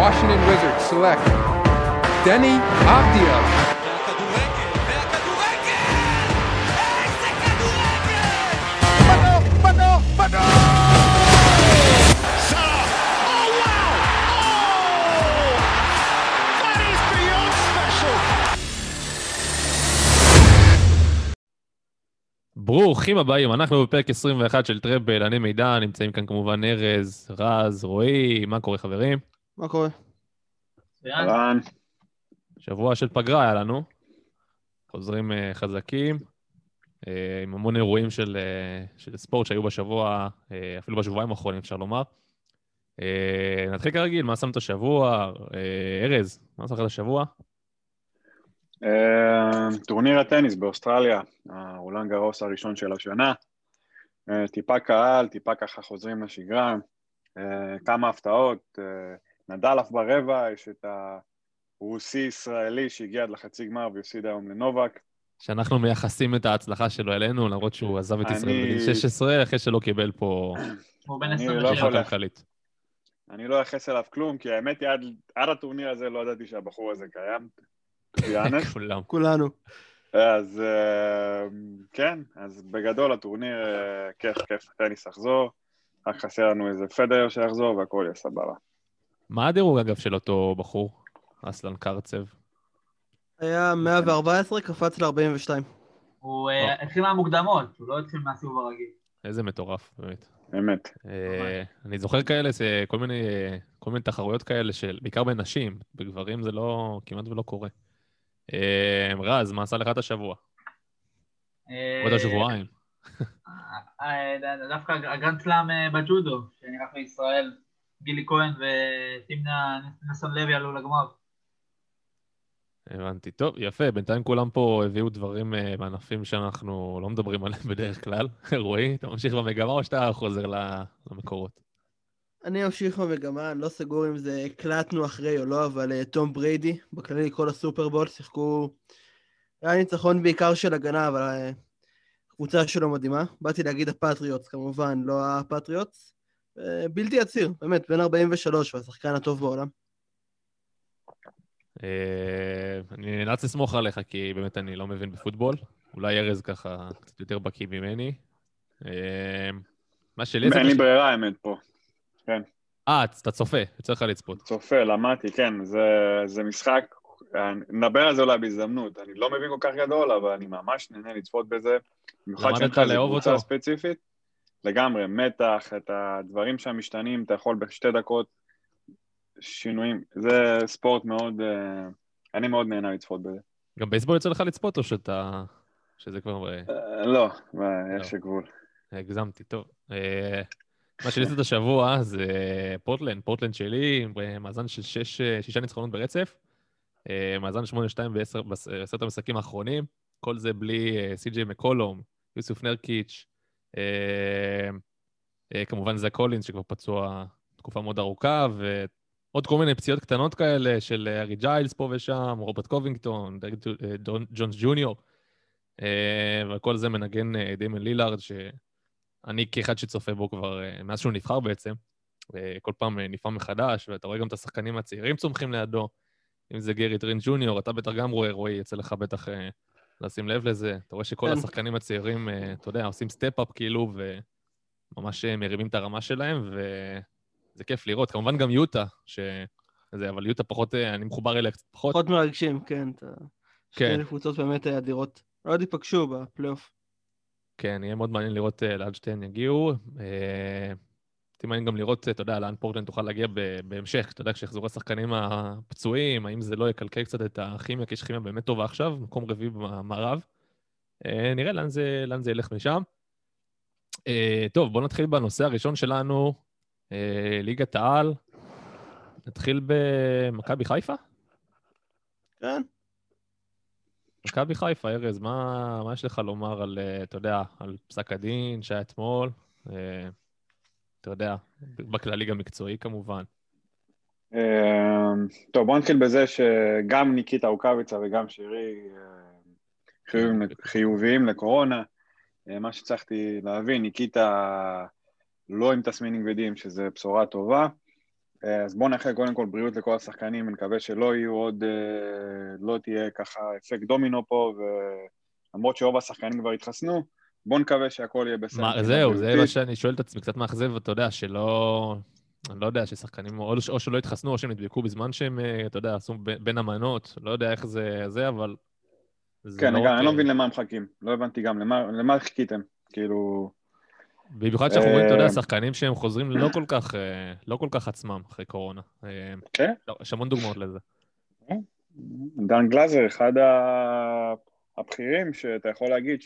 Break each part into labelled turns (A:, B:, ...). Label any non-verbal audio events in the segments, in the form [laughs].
A: Washington Wizards select
B: beyond special!
C: ברוכים הבאים, אנחנו בפרק 21 של טראבל, אני מידע, נמצאים כאן כמובן ארז, רז, רועי, מה קורה חברים?
D: מה קורה?
E: אהלן.
C: שבוע של פגרה היה לנו, חוזרים uh, חזקים, uh, עם המון אירועים של, uh, של ספורט שהיו בשבוע, אפילו בשבועיים האחרונים אפשר לומר. נתחיל כרגיל, מה שמת השבוע? ארז, מה עשית השבוע?
E: אה, טורניר הטניס באוסטרליה, הרולנד גרוס הראשון של השנה. אה, טיפה קהל, טיפה ככה חוזרים לשגרה. אה, כמה הפתעות. נדל אף ברבע, יש את הרוסי-ישראלי שהגיע עד לחצי גמר והפסיד היום לנובק.
C: שאנחנו מייחסים את ההצלחה שלו אלינו, למרות שהוא עזב את ישראל
E: אני-
C: בגיל 16, אחרי שלא קיבל פה
F: הוא בן
E: אני
F: 27.
E: לא. אני לא אייחס אליו כלום, כי האמת היא, עד, עד הטורניר הזה לא ידעתי שהבחור הזה קיים. [laughs]
C: כולם.
D: כולנו.
E: אז אה, כן, אז בגדול הטורניר, אה, כיף, כיף, טניס יחזור. רק חסר לנו איזה פדר שיחזור והכל יהיה סבבה.
C: מה הדירוג, אגב, של אותו בחור, אסלן קרצב?
D: היה 114, קפץ ל-42.
F: הוא אה, התחיל מהמוקדמות, הוא לא התחיל מהסיבוב הרגיל.
C: איזה מטורף, באמת.
E: באמת.
C: אה, אני זוכר כאלה, זה כל מיני, כל מיני תחרויות כאלה של, בעיקר בנשים, בגברים זה לא, כמעט ולא קורה. אה, רז, מה עשה לך את השבוע? עוד השבועיים.
F: דווקא הגרנד סלאם בג'ודו, שנערך בישראל, גילי כהן וטימנה נסון לוי עלו לגמר.
C: הבנתי. טוב, יפה, בינתיים כולם פה הביאו דברים אה, בענפים שאנחנו לא מדברים עליהם [laughs] בדרך כלל. רועי, אתה ממשיך במגמה או שאתה חוזר ל- למקורות?
D: אני אמשיך במגמה, אני לא סגור אם זה הקלטנו אחרי או לא, אבל אה, תום בריידי, בכללי כל הסופרבול, שיחקו... היה ניצחון בעיקר של הגנה, אבל אה, הקבוצה שלו מדהימה. באתי להגיד הפטריוטס, כמובן, לא הפטריוטס. אה, בלתי עציר, באמת, בן 43, והשחקן הטוב בעולם.
C: אה, אני נאלץ לסמוך עליך, כי באמת אני לא מבין בפוטבול. אולי ארז ככה קצת יותר בקיא ממני. אה, מה שלי זה...
E: אין לי ברירה האמת פה.
C: אה, אתה צופה, יוצא לך לצפות.
E: צופה, למדתי, כן, זה, זה משחק, נדבר על זה אולי בהזדמנות, אני לא מבין כל כך גדול, אבל אני ממש נהנה לצפות בזה, במיוחד
C: למדת
E: שאין לך קבוצה
C: אותו?
E: ספציפית, לגמרי, מתח, את הדברים שם משתנים, אתה יכול בשתי דקות, שינויים, זה ספורט מאוד, אה, אני מאוד נהנה לצפות בזה.
C: גם בייסבול יוצא לך לצפות, או שאתה... שזה כבר... אה,
E: אה, לא, אה, יש גבול.
C: הגזמתי, טוב. מה שלי את השבוע זה פורטלנד, פורטלנד שלי, מאזן של שש, שישה ניצחונות ברצף, מאזן 8-2 בעשרת המשחקים האחרונים, כל זה בלי סי.ג'יי מקולום, יוסוף נרקיץ', כמובן זאק קולינס שכבר פצוע תקופה מאוד ארוכה, ועוד כל מיני פציעות קטנות כאלה של אה, הארי ג'יילס פה ושם, רוברט קובינגטון, אה, ג'ונס ג'וניור, אה, וכל זה מנגן אה, דיימן לילארד, שאני כאחד שצופה בו כבר אה, מאז שהוא נבחר בעצם, אה, כל פעם אה, נפעם מחדש, ואתה רואה גם את השחקנים הצעירים צומחים לידו, אם זה גרי טרנט ג'וניור, אתה בטח גם רואה, רועי, יצא לך בטח אה, לשים לב לזה. אתה רואה שכל
D: כן.
C: השחקנים הצעירים, אה, אתה יודע, עושים step-up כאילו, וממש אה, מרימים את הרמה שלהם, וזה כיף לראות. כמובן גם יוטה, ש... זה, אבל יוטה פחות, אה, אני מחובר אליה קצת פחות.
D: פחות מרגשים, כן. אתה...
C: כן.
D: שתי קבוצות באמת אדירות. עוד ייפגשו בפלייאוף.
C: כן, יהיה מאוד מעניין לראות לאן שתיהן יגיעו. אותי מעניין גם לראות, אתה יודע, לאן פורטלנד תוכל להגיע בהמשך, אתה יודע, כשיחזרו השחקנים הפצועים, האם זה לא יקלקל קצת את הכימיה, כי יש כימיה באמת טובה עכשיו, מקום רביעי במערב. אה, נראה לאן זה, לאן זה ילך משם. אה, טוב, בואו נתחיל בנושא הראשון שלנו, אה, ליגת העל. נתחיל במכבי חיפה?
D: כן.
C: מכבי חיפה, ארז, מה, מה יש לך לומר על, אתה יודע, על פסק הדין שהיה אתמול? אתה יודע, בכללי גם מקצועי כמובן.
E: אה, טוב, בוא נתחיל בזה שגם ניקיטה רוקאביצה וגם שירי אה, חיוביים- חיוביים לקורונה. אה, מה שהצלחתי להבין, ניקיטה לא עם תסמינים כבדים, שזה בשורה טובה. אז בואו נאחל קודם כל בריאות לכל השחקנים, אני מקווה שלא יהיו עוד, אה, לא תהיה ככה אפקט דומינו פה, ולמרות שרוב השחקנים כבר התחסנו, בואו נקווה שהכל יהיה בסדר.
C: מה, זהו, זה מה שאני שואל את עצמי, קצת מאכזב, אתה יודע, שלא... אני לא יודע, ששחקנים או, או שלא התחסנו או שהם נדבקו בזמן שהם, אה, אתה יודע, עשו בין המנות, לא יודע איך זה, זה אבל... זה
E: כן,
C: לא
E: גם, אני לא מבין למה הם מחכים, לא הבנתי גם, למה, למה חיכיתם? כאילו,
C: במיוחד שאנחנו רואים, אתה יודע,
E: אה,
C: שחקנים שהם חוזרים לא כל כך, אה, לא כל כך עצמם אחרי קורונה.
E: כן.
C: לא, יש המון דוגמאות לזה.
E: דן גלאזר, אחד הבכירים שאתה יכול להגיד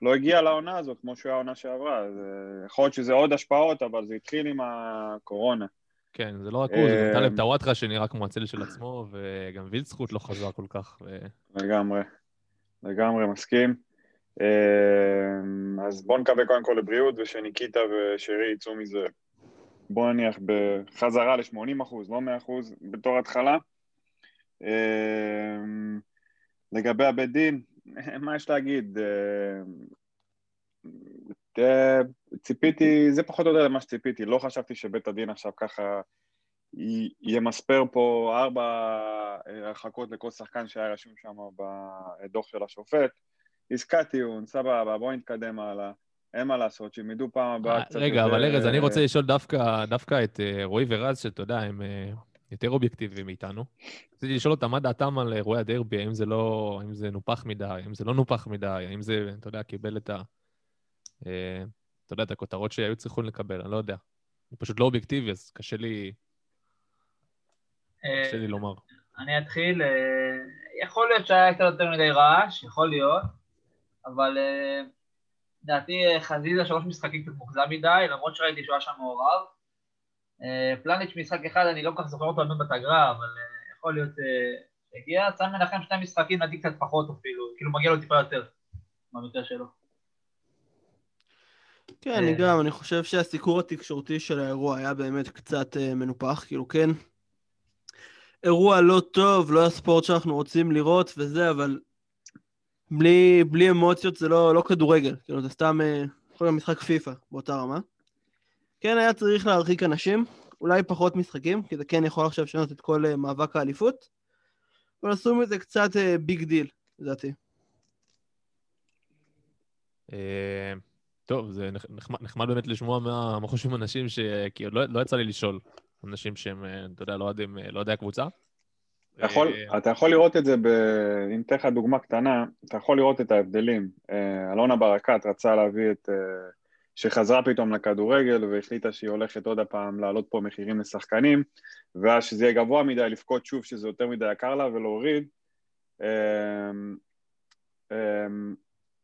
E: שלא הגיע לעונה הזאת כמו שהוא היה העונה שעברה, אז אה, יכול להיות שזה עוד השפעות, אבל זה התחיל עם הקורונה.
C: כן, זה לא רק הוא, זה גם
E: אה,
C: טלב טוואטחה שנראה כמו הצל של עצמו, וגם וילצחוט לא חזר כל כך. ו...
E: לגמרי, לגמרי מסכים. אה, אז בואו נקווה קודם כל לבריאות, ושניקיטה ושרי יצאו מזה, בואו נניח בחזרה ל-80 אחוז, לא 100 אחוז, בתור התחלה. אה, לגבי הבית דין, [laughs] מה יש להגיד? אה, אה, ציפיתי, זה פחות או יותר למה שציפיתי, לא חשבתי שבית הדין עכשיו ככה ימספר פה ארבע אה, הרחקות לכל שחקן שהיה רשום שם בדוח של השופט. עסקת טיעון, סבבה, בואו נתקדם הלאה. אין מה לעשות, שילמדו פעם הבאה קצת
C: רגע, אבל ארז, אני רוצה לשאול דווקא, את רועי ורז, שאתה יודע, הם יותר אובייקטיביים מאיתנו. רציתי לשאול אותם מה דעתם על אירועי הדרבי, האם זה לא, האם זה נופח מדי, האם זה לא נופח מדי, האם זה, אתה יודע, קיבל את ה... אה, אתה יודע, את הכותרות שהיו צריכים לקבל, אני לא יודע. אני פשוט לא אובייקטיבי, אז קשה לי,
F: אה,
C: קשה לי לומר.
F: אני אתחיל, אה, יכול להיות שהיה קצת יותר מדי רעש, יכול להיות, אבל לדעתי חזיזה שלוש משחקים קצת מוגזם מדי, למרות שראיתי שהוא היה שם מעורב. אה, פלניץ' משחק אחד, אני לא כל כך זוכר אותו הרבה בתגרה, אבל אה, יכול להיות אה, שהגיע. צאן מנחם שני משחקים, לדעתי קצת פחות אפילו, כאילו מגיע לו טיפה יותר, במקרה שלו.
D: כן, אני. גם, אני חושב שהסיקור התקשורתי של האירוע היה באמת קצת מנופח, כאילו כן, אירוע לא טוב, לא הספורט שאנחנו רוצים לראות וזה, אבל בלי, בלי אמוציות זה לא, לא כדורגל, כאילו זה סתם, יכול להיות משחק פיפא באותה רמה. כן היה צריך להרחיק אנשים, אולי פחות משחקים, כי זה כן יכול עכשיו לשנות את כל אה, מאבק האליפות, אבל עשו מזה קצת אה, big deal, לדעתי.
C: אה, טוב, זה נח- נחמד, נחמד באמת לשמוע מה, מה חושבים אנשים ש... כי עוד לא, לא יצא לי לשאול אנשים שהם, אה, אתה יודע, לא אוהדים לא אוהדי הקבוצה.
E: אתה יכול,
C: אה,
E: אתה יכול לראות את זה, ב... אם אתן לך דוגמה קטנה, אתה יכול לראות את ההבדלים. אה, אלונה ברקת רצה להביא את... אה, שחזרה פתאום לכדורגל והחליטה שהיא הולכת עוד הפעם להעלות פה מחירים לשחקנים, ואז שזה יהיה גבוה מדי, לבכות שוב שזה יותר מדי יקר לה ולהוריד. אה, אה,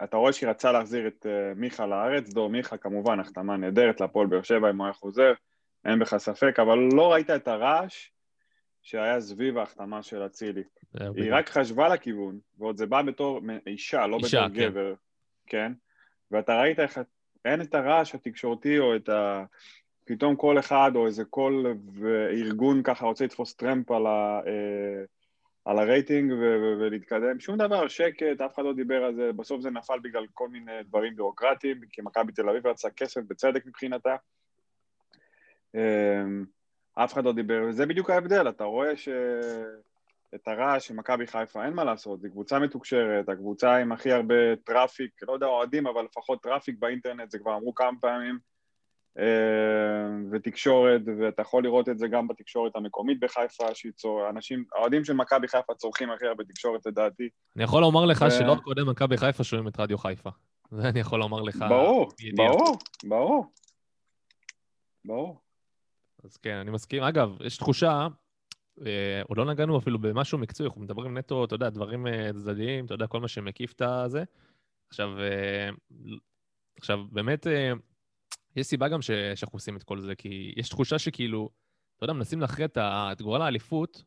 E: אתה רואה שהיא רצה להחזיר את אה, מיכה לארץ, דור מיכה כמובן החתמה נהדרת להפועל באר שבע אם הוא היה חוזר, אין בך ספק, אבל לא ראית את הרעש שהיה סביב ההחתמה של אצילי.
C: זה
E: היא. רק חשבה לכיוון, ועוד זה בא בתור אישה, לא
C: אישה,
E: בתור
C: כן.
E: גבר, כן? ואתה ראית איך אין את הרעש התקשורתי או את ה... פתאום כל אחד או איזה כל ארגון ככה רוצה לתפוס טרמפ על, ה... אה, על הרייטינג ו- ו- ולהתקדם, שום דבר, שקט, אף אחד לא דיבר על זה, בסוף זה נפל בגלל כל מיני דברים ביורוקרטיים, כי מכבי תל אביב רצה כסף, בצדק מבחינתה. אה, אף אחד לא דיבר, וזה בדיוק ההבדל, אתה רואה ש... את הרעש של מכבי חיפה, אין מה לעשות, זו קבוצה מתוקשרת, הקבוצה עם הכי הרבה traffic, לא יודע אוהדים, אבל לפחות traffic באינטרנט, זה כבר אמרו כמה פעמים, אה, ותקשורת, ואתה יכול לראות את זה גם בתקשורת המקומית בחיפה, שהיא צור... אנשים, האוהדים של מכבי חיפה צורכים הכי הרבה תקשורת לדעתי.
C: אני יכול לומר לך
E: ו-
C: שלא אוהדי מכבי חיפה שומעים את רדיו חיפה. [laughs] זה אני יכול לומר לך.
E: ברור. ברור, ברור. ברור.
C: אז כן, אני מסכים. אגב, יש תחושה, עוד לא נגענו אפילו במשהו מקצועי, אנחנו מדברים נטו, אתה יודע, דברים אה, צדדיים, אתה יודע, כל מה שמקיף את הזה. עכשיו, אה, עכשיו, באמת, אה, יש סיבה גם שאנחנו עושים את כל זה, כי יש תחושה שכאילו, אתה יודע, מנסים להכריע את גורל האליפות,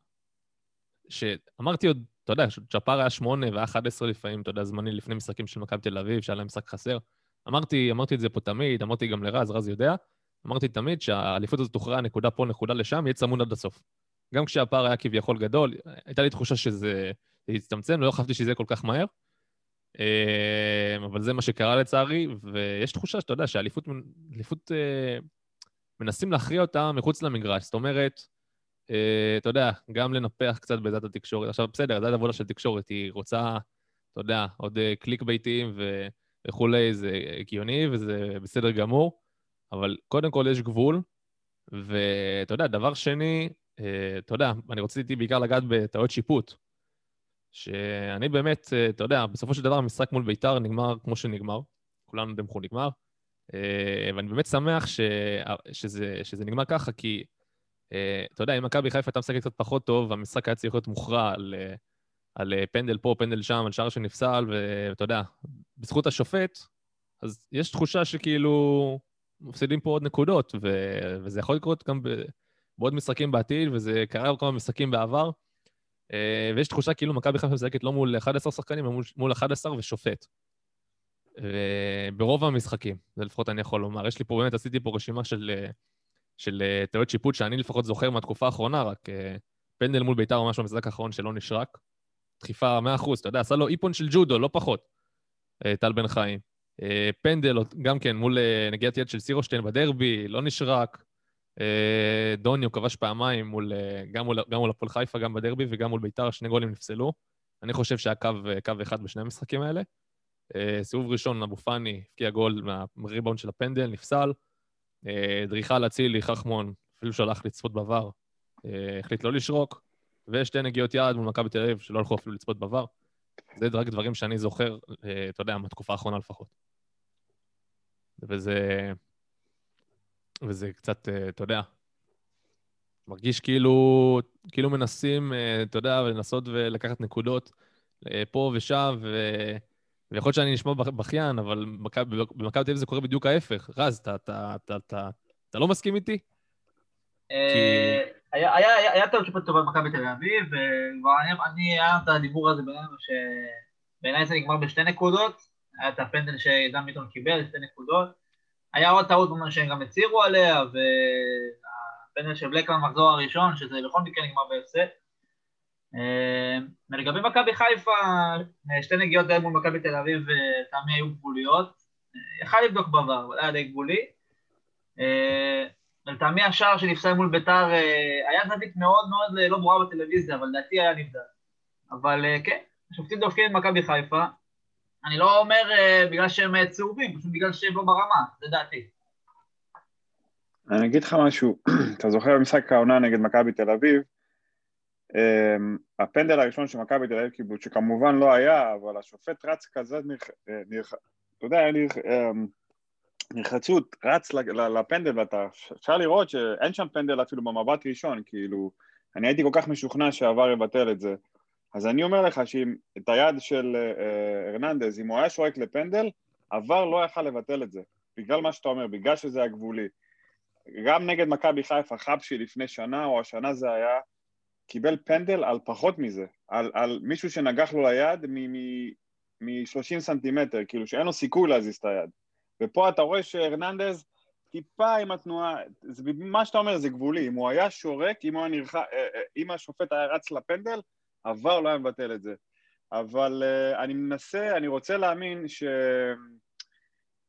C: שאמרתי עוד, אתה יודע, צ'פר היה שמונה והיה 11 לפעמים, אתה יודע, זמני לפני משחקים של מכבי תל אביב, שהיה להם משחק חסר. אמרתי, אמרתי את זה פה תמיד, אמרתי גם לרז, רז יודע, אמרתי תמיד שהאליפות הזאת תוכרע נקודה פה, נקודה לשם, יהיה צמוד עד הסוף. גם כשהפער היה כביכול גדול, הייתה לי תחושה שזה זה יצטמצם, לא חשבתי שזה יהיה כל כך מהר. אה, אבל זה מה שקרה לצערי, ויש תחושה שאתה יודע שהאליפות, אליפות, אה, מנסים להכריע אותה מחוץ למגרש. זאת אומרת, אה, אתה יודע, גם לנפח קצת בעזרת התקשורת. עכשיו, בסדר, זו עבודה של תקשורת, היא רוצה, אתה יודע, עוד אה, קליק ביתיים. וכולי, זה הגיוני וזה בסדר גמור, אבל קודם כל יש גבול, ואתה יודע, דבר שני, אתה יודע, אני רציתי בעיקר לגעת בטעויות שיפוט. שאני באמת, אה, אתה יודע, בסופו של דבר המשחק מול ביתר נגמר כמו שנגמר, כולנו יודעים איך הוא נגמר, אה, ואני באמת שמח ש... שזה, שזה נגמר ככה, כי אתה יודע, אם מכבי חיפה הייתה משחקת קצת פחות טוב, והמשחק היה צריך להיות מוכרע על, על פנדל פה, פנדל שם, על שער שנפסל, ואתה יודע, בזכות השופט, אז יש תחושה שכאילו מפסידים פה עוד נקודות, ו... וזה יכול לקרות גם ב... בעוד משחקים בעתיד, וזה קרה בכמה משחקים בעבר. אה, ויש תחושה כאילו מכבי חיפה משחקת לא מול 11 שחקנים, אלא מול 11 ושופט. ברוב המשחקים, זה לפחות אני יכול לומר. יש לי פה, באמת עשיתי פה רשימה של, אה, של אה, טעויות שיפוט שאני לפחות זוכר מהתקופה האחרונה, רק פנדל מול ביתר ממש במשחק האחרון שלא נשרק. דחיפה 100%, אתה יודע, עשה לו איפון של ג'ודו, לא פחות, טל בן חיים. פנדל, גם כן, מול נגיעת יד של סירושטיין בדרבי, לא נשרק. אה, דוניו כבש פעמיים, מול, אה, גם מול, גם מול הפועל חיפה, גם בדרבי וגם מול ביתר, שני גולים נפסלו. אני חושב שהיה קו, אה, קו אחד בשני המשחקים האלה. סיבוב ראשון, אבו פאני הבקיע גול מהריבאונד של הפנדל, נפסל. דריכה על אצילי, חכמון, אפילו שהלך לצפות בVAR, החליט לא לשרוק. ושתי נגיעות יד מול מכבי תל אביב, שלא הלכו אפילו לצפות בVAR. זה רק דברים שאני זוכר, אתה יודע, מהתקופה האחרונה לפחות. וזה... וזה קצת, אה, אתה יודע, מרגיש כאילו, כאילו מנסים, אה, אתה יודע, לנסות ולקחת נקודות אה, פה ושם, ו... ויכול להיות שאני נשמע בכיין, אבל במכבי תל אביב זה קורה בדיוק ההפך. רז, אתה, אתה, אתה, אתה, אתה לא מסכים איתי?
F: היה טעות שפט טובה במכבי תל אביב, ואני, היה את הדיבור הזה בינינו, שבעיניי זה נגמר בשתי נקודות, היה את הפנדל שדן ביטון קיבל, שתי נקודות. היה עוד טעות שהם גם הצהירו עליה, והפנדל של בלקמן במחזור הראשון, שזה בכל מקרה נגמר בהפסד. אה, ולגבי מכבי חיפה, שתי נגיעות די מול מכבי תל אביב טעמי היו גבוליות. יכל לבדוק בעבר, אבל היה די גבולי. אה, לטעמי השער שנפסל מול ביתר אה, היה זווית מאוד מאוד לא ברורה בטלוויזיה, אבל לדעתי היה נבדל. אבל כן, השופטים דופקים את מכבי חיפה, אני לא אומר uh, בגלל שהם uh, צהובים, פשוט בגלל שהם לא ברמה, זה דעתי.
E: אני אגיד לך משהו, [clears throat] אתה זוכר במשחק העונה נגד מכבי תל אביב, um, הפנדל הראשון שמכבי תל אביב קיבלו, שכמובן לא היה, אבל השופט רץ כזה, אה, אתה יודע, נרחצות, רץ לפנדל, ואתה, אפשר לראות שאין שם פנדל אפילו במבט ראשון, כאילו, אני הייתי כל כך משוכנע שעבר יבטל את זה. אז אני אומר לך שאם את היד של אה, הרננדז, אם הוא היה שורק לפנדל, עבר לא יכל לבטל את זה, בגלל מה שאתה אומר, בגלל שזה היה גבולי. גם נגד מכבי חיפה, חבשי לפני שנה, או השנה זה היה, קיבל פנדל על פחות מזה, על, על מישהו שנגח לו ליד מ-30 סנטימטר, כאילו שאין לו סיכוי להזיז את היד. ופה אתה רואה שהרננדז טיפה עם התנועה, זה, מה שאתה אומר זה גבולי, אם הוא היה שורק, אם, הוא היה נרח... אה, אה, אם השופט היה רץ לפנדל, עבר לא היה מבטל את זה. אבל uh, אני מנסה, אני רוצה להאמין ש...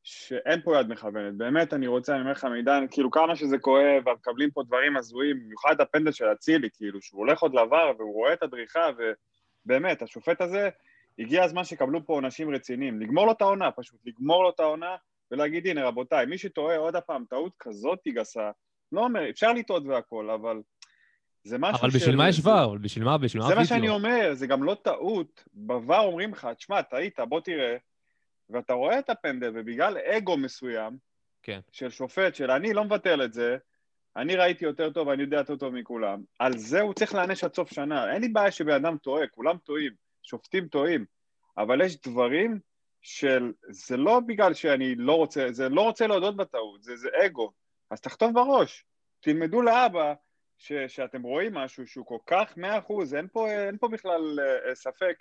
E: שאין פה יד מכוונת. באמת, אני רוצה, אני אומר לך, מידן, כאילו כמה שזה כואב, ומקבלים פה דברים הזויים, במיוחד הפנדל של אצילי, כאילו, שהוא הולך עוד לעבר והוא רואה את הדריכה, ובאמת, השופט הזה, הגיע הזמן שיקבלו פה עונשים רציניים. לגמור לו את העונה, פשוט, לגמור לו את העונה, ולהגיד, הנה, רבותיי, מי שטועה עוד הפעם טעות כזאת גסה, לא אומר, אפשר לטעות והכל, אבל זה משהו
C: אבל בשביל מה יש ור? בשביל מה? בשביל מה
E: זה מה שאני אומר, זה גם לא טעות. בVAR אומרים לך, תשמע, טעית, בוא תראה, ואתה רואה את הפנדל, ובגלל אגו מסוים,
C: כן.
E: של שופט, של אני לא מבטל את זה, אני ראיתי יותר טוב, אני יודע יותר טוב מכולם. על זה הוא צריך להענש עד סוף שנה. אין לי בעיה שבן אדם טועה, כולם טועים, שופטים טועים, אבל יש דברים של... זה לא בגלל שאני לא רוצה, זה לא רוצה להודות בטעות, זה, זה אגו. אז תכתוב בראש, תלמדו לאבא, ש, שאתם רואים משהו שהוא כל כך מאה אחוז, אין אין פה בכלל אה, ספק,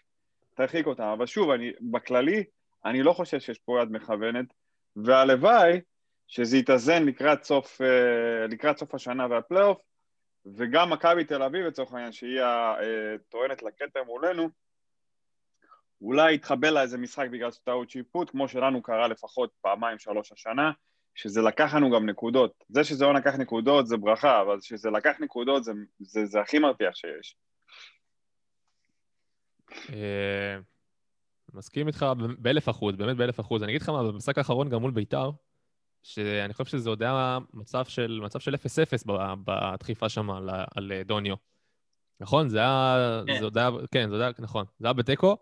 E: תרחיק אותם. אבל שוב, אני, בכללי, אני לא חושב שיש פה יד מכוונת, והלוואי שזה יתאזן לקראת סוף, אה, לקראת סוף השנה והפלייאוף, וגם מכבי תל אביב לצורך העניין, שהיא הטוענת אה, לכתר מולנו, אולי יתחבל לה איזה משחק בגלל טעות שיפוט, כמו שלנו קרה לפחות פעמיים שלוש השנה, שזה לקח לנו גם נקודות. זה שזה לא לקח נקודות זה ברכה, אבל שזה לקח נקודות זה, זה, זה הכי מרתיח שיש.
C: אה, מסכים איתך באלף אחוז, באמת באלף אחוז. אני אגיד לך מה, במשחק האחרון גם מול ביתר, שאני חושב שזה עוד היה מצב של, מצב של 0-0 ב- בדחיפה שם על, על דוניו. נכון? זה היה...
F: כן.
C: זה עוד היה... כן, זה עוד היה... נכון. זה היה בתיקו.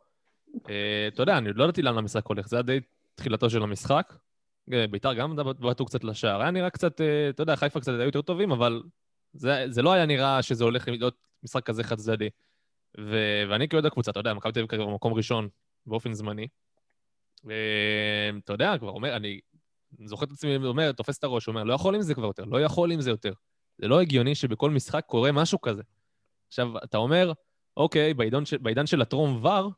C: אה, אתה יודע, אני עוד לא ידעתי לאן המשחק הולך, זה היה די תחילתו של המשחק. אה, ביתר גם בעטו קצת לשער. היה נראה קצת, אה, אתה יודע, חיפה קצת היו יותר טובים, אבל זה, זה לא היה נראה שזה הולך להיות משחק כזה חד צדדי. ו- ואני כאוהד הקבוצה, אתה יודע, מכבי תל אביב כרגע במקום ראשון באופן זמני. ואתה יודע, כבר אומר, אני זוכר את עצמי אומר, תופס את הראש, אומר, לא יכול עם זה כבר יותר, לא יכול עם זה יותר. זה לא הגיוני שבכל משחק קורה משהו כזה. עכשיו, אתה אומר, אוקיי, בעידן, של, בעידן של הטרום ור,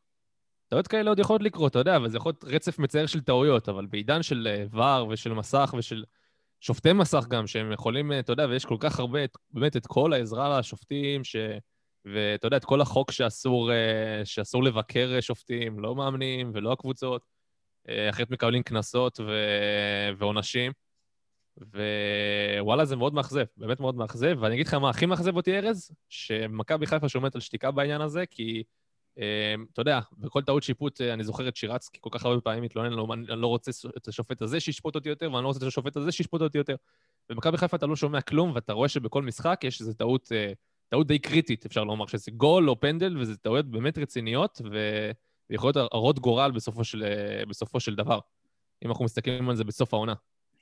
C: טעויות כאלה עוד יכולות לקרות, אתה יודע, אבל זה יכול להיות רצף מצער של טעויות, אבל בעידן של אה, ור ושל מסך ושל שופטי מסך גם, שהם יכולים, אה, אתה יודע, ויש כל כך הרבה, באמת, את כל העזרה לשופטים, ש... ואתה יודע, את כל החוק שאסור, אה, שאסור לבקר שופטים, לא מאמנים ולא הקבוצות, אחרת מקבלים קנסות ו... ועונשים. ווואלה, זה מאוד מאכזב, באמת מאוד מאכזב. ואני אגיד לך מה הכי מאכזב אותי, ארז, שמכבי חיפה שומעת על שתיקה בעניין הזה, כי אתה יודע, בכל טעות שיפוט, אה, אני זוכר את שירצקי כל כך הרבה פעמים מתלונן, לא, אני לא רוצה את השופט הזה שישפוט אותי יותר, ואני לא רוצה את השופט הזה שישפוט אותי יותר. במכבי חיפה אתה לא שומע כלום, ואתה רואה שבכל משחק יש איזו טעות, אה, טעות די קריטית, אפשר לומר, שזה גול או פנדל, וזה טעויות באמת רציניות, ויכולות הרות גורל בסופו של, אה, בסופו של דבר. אם אנחנו מסתכלים על זה בסוף העונה.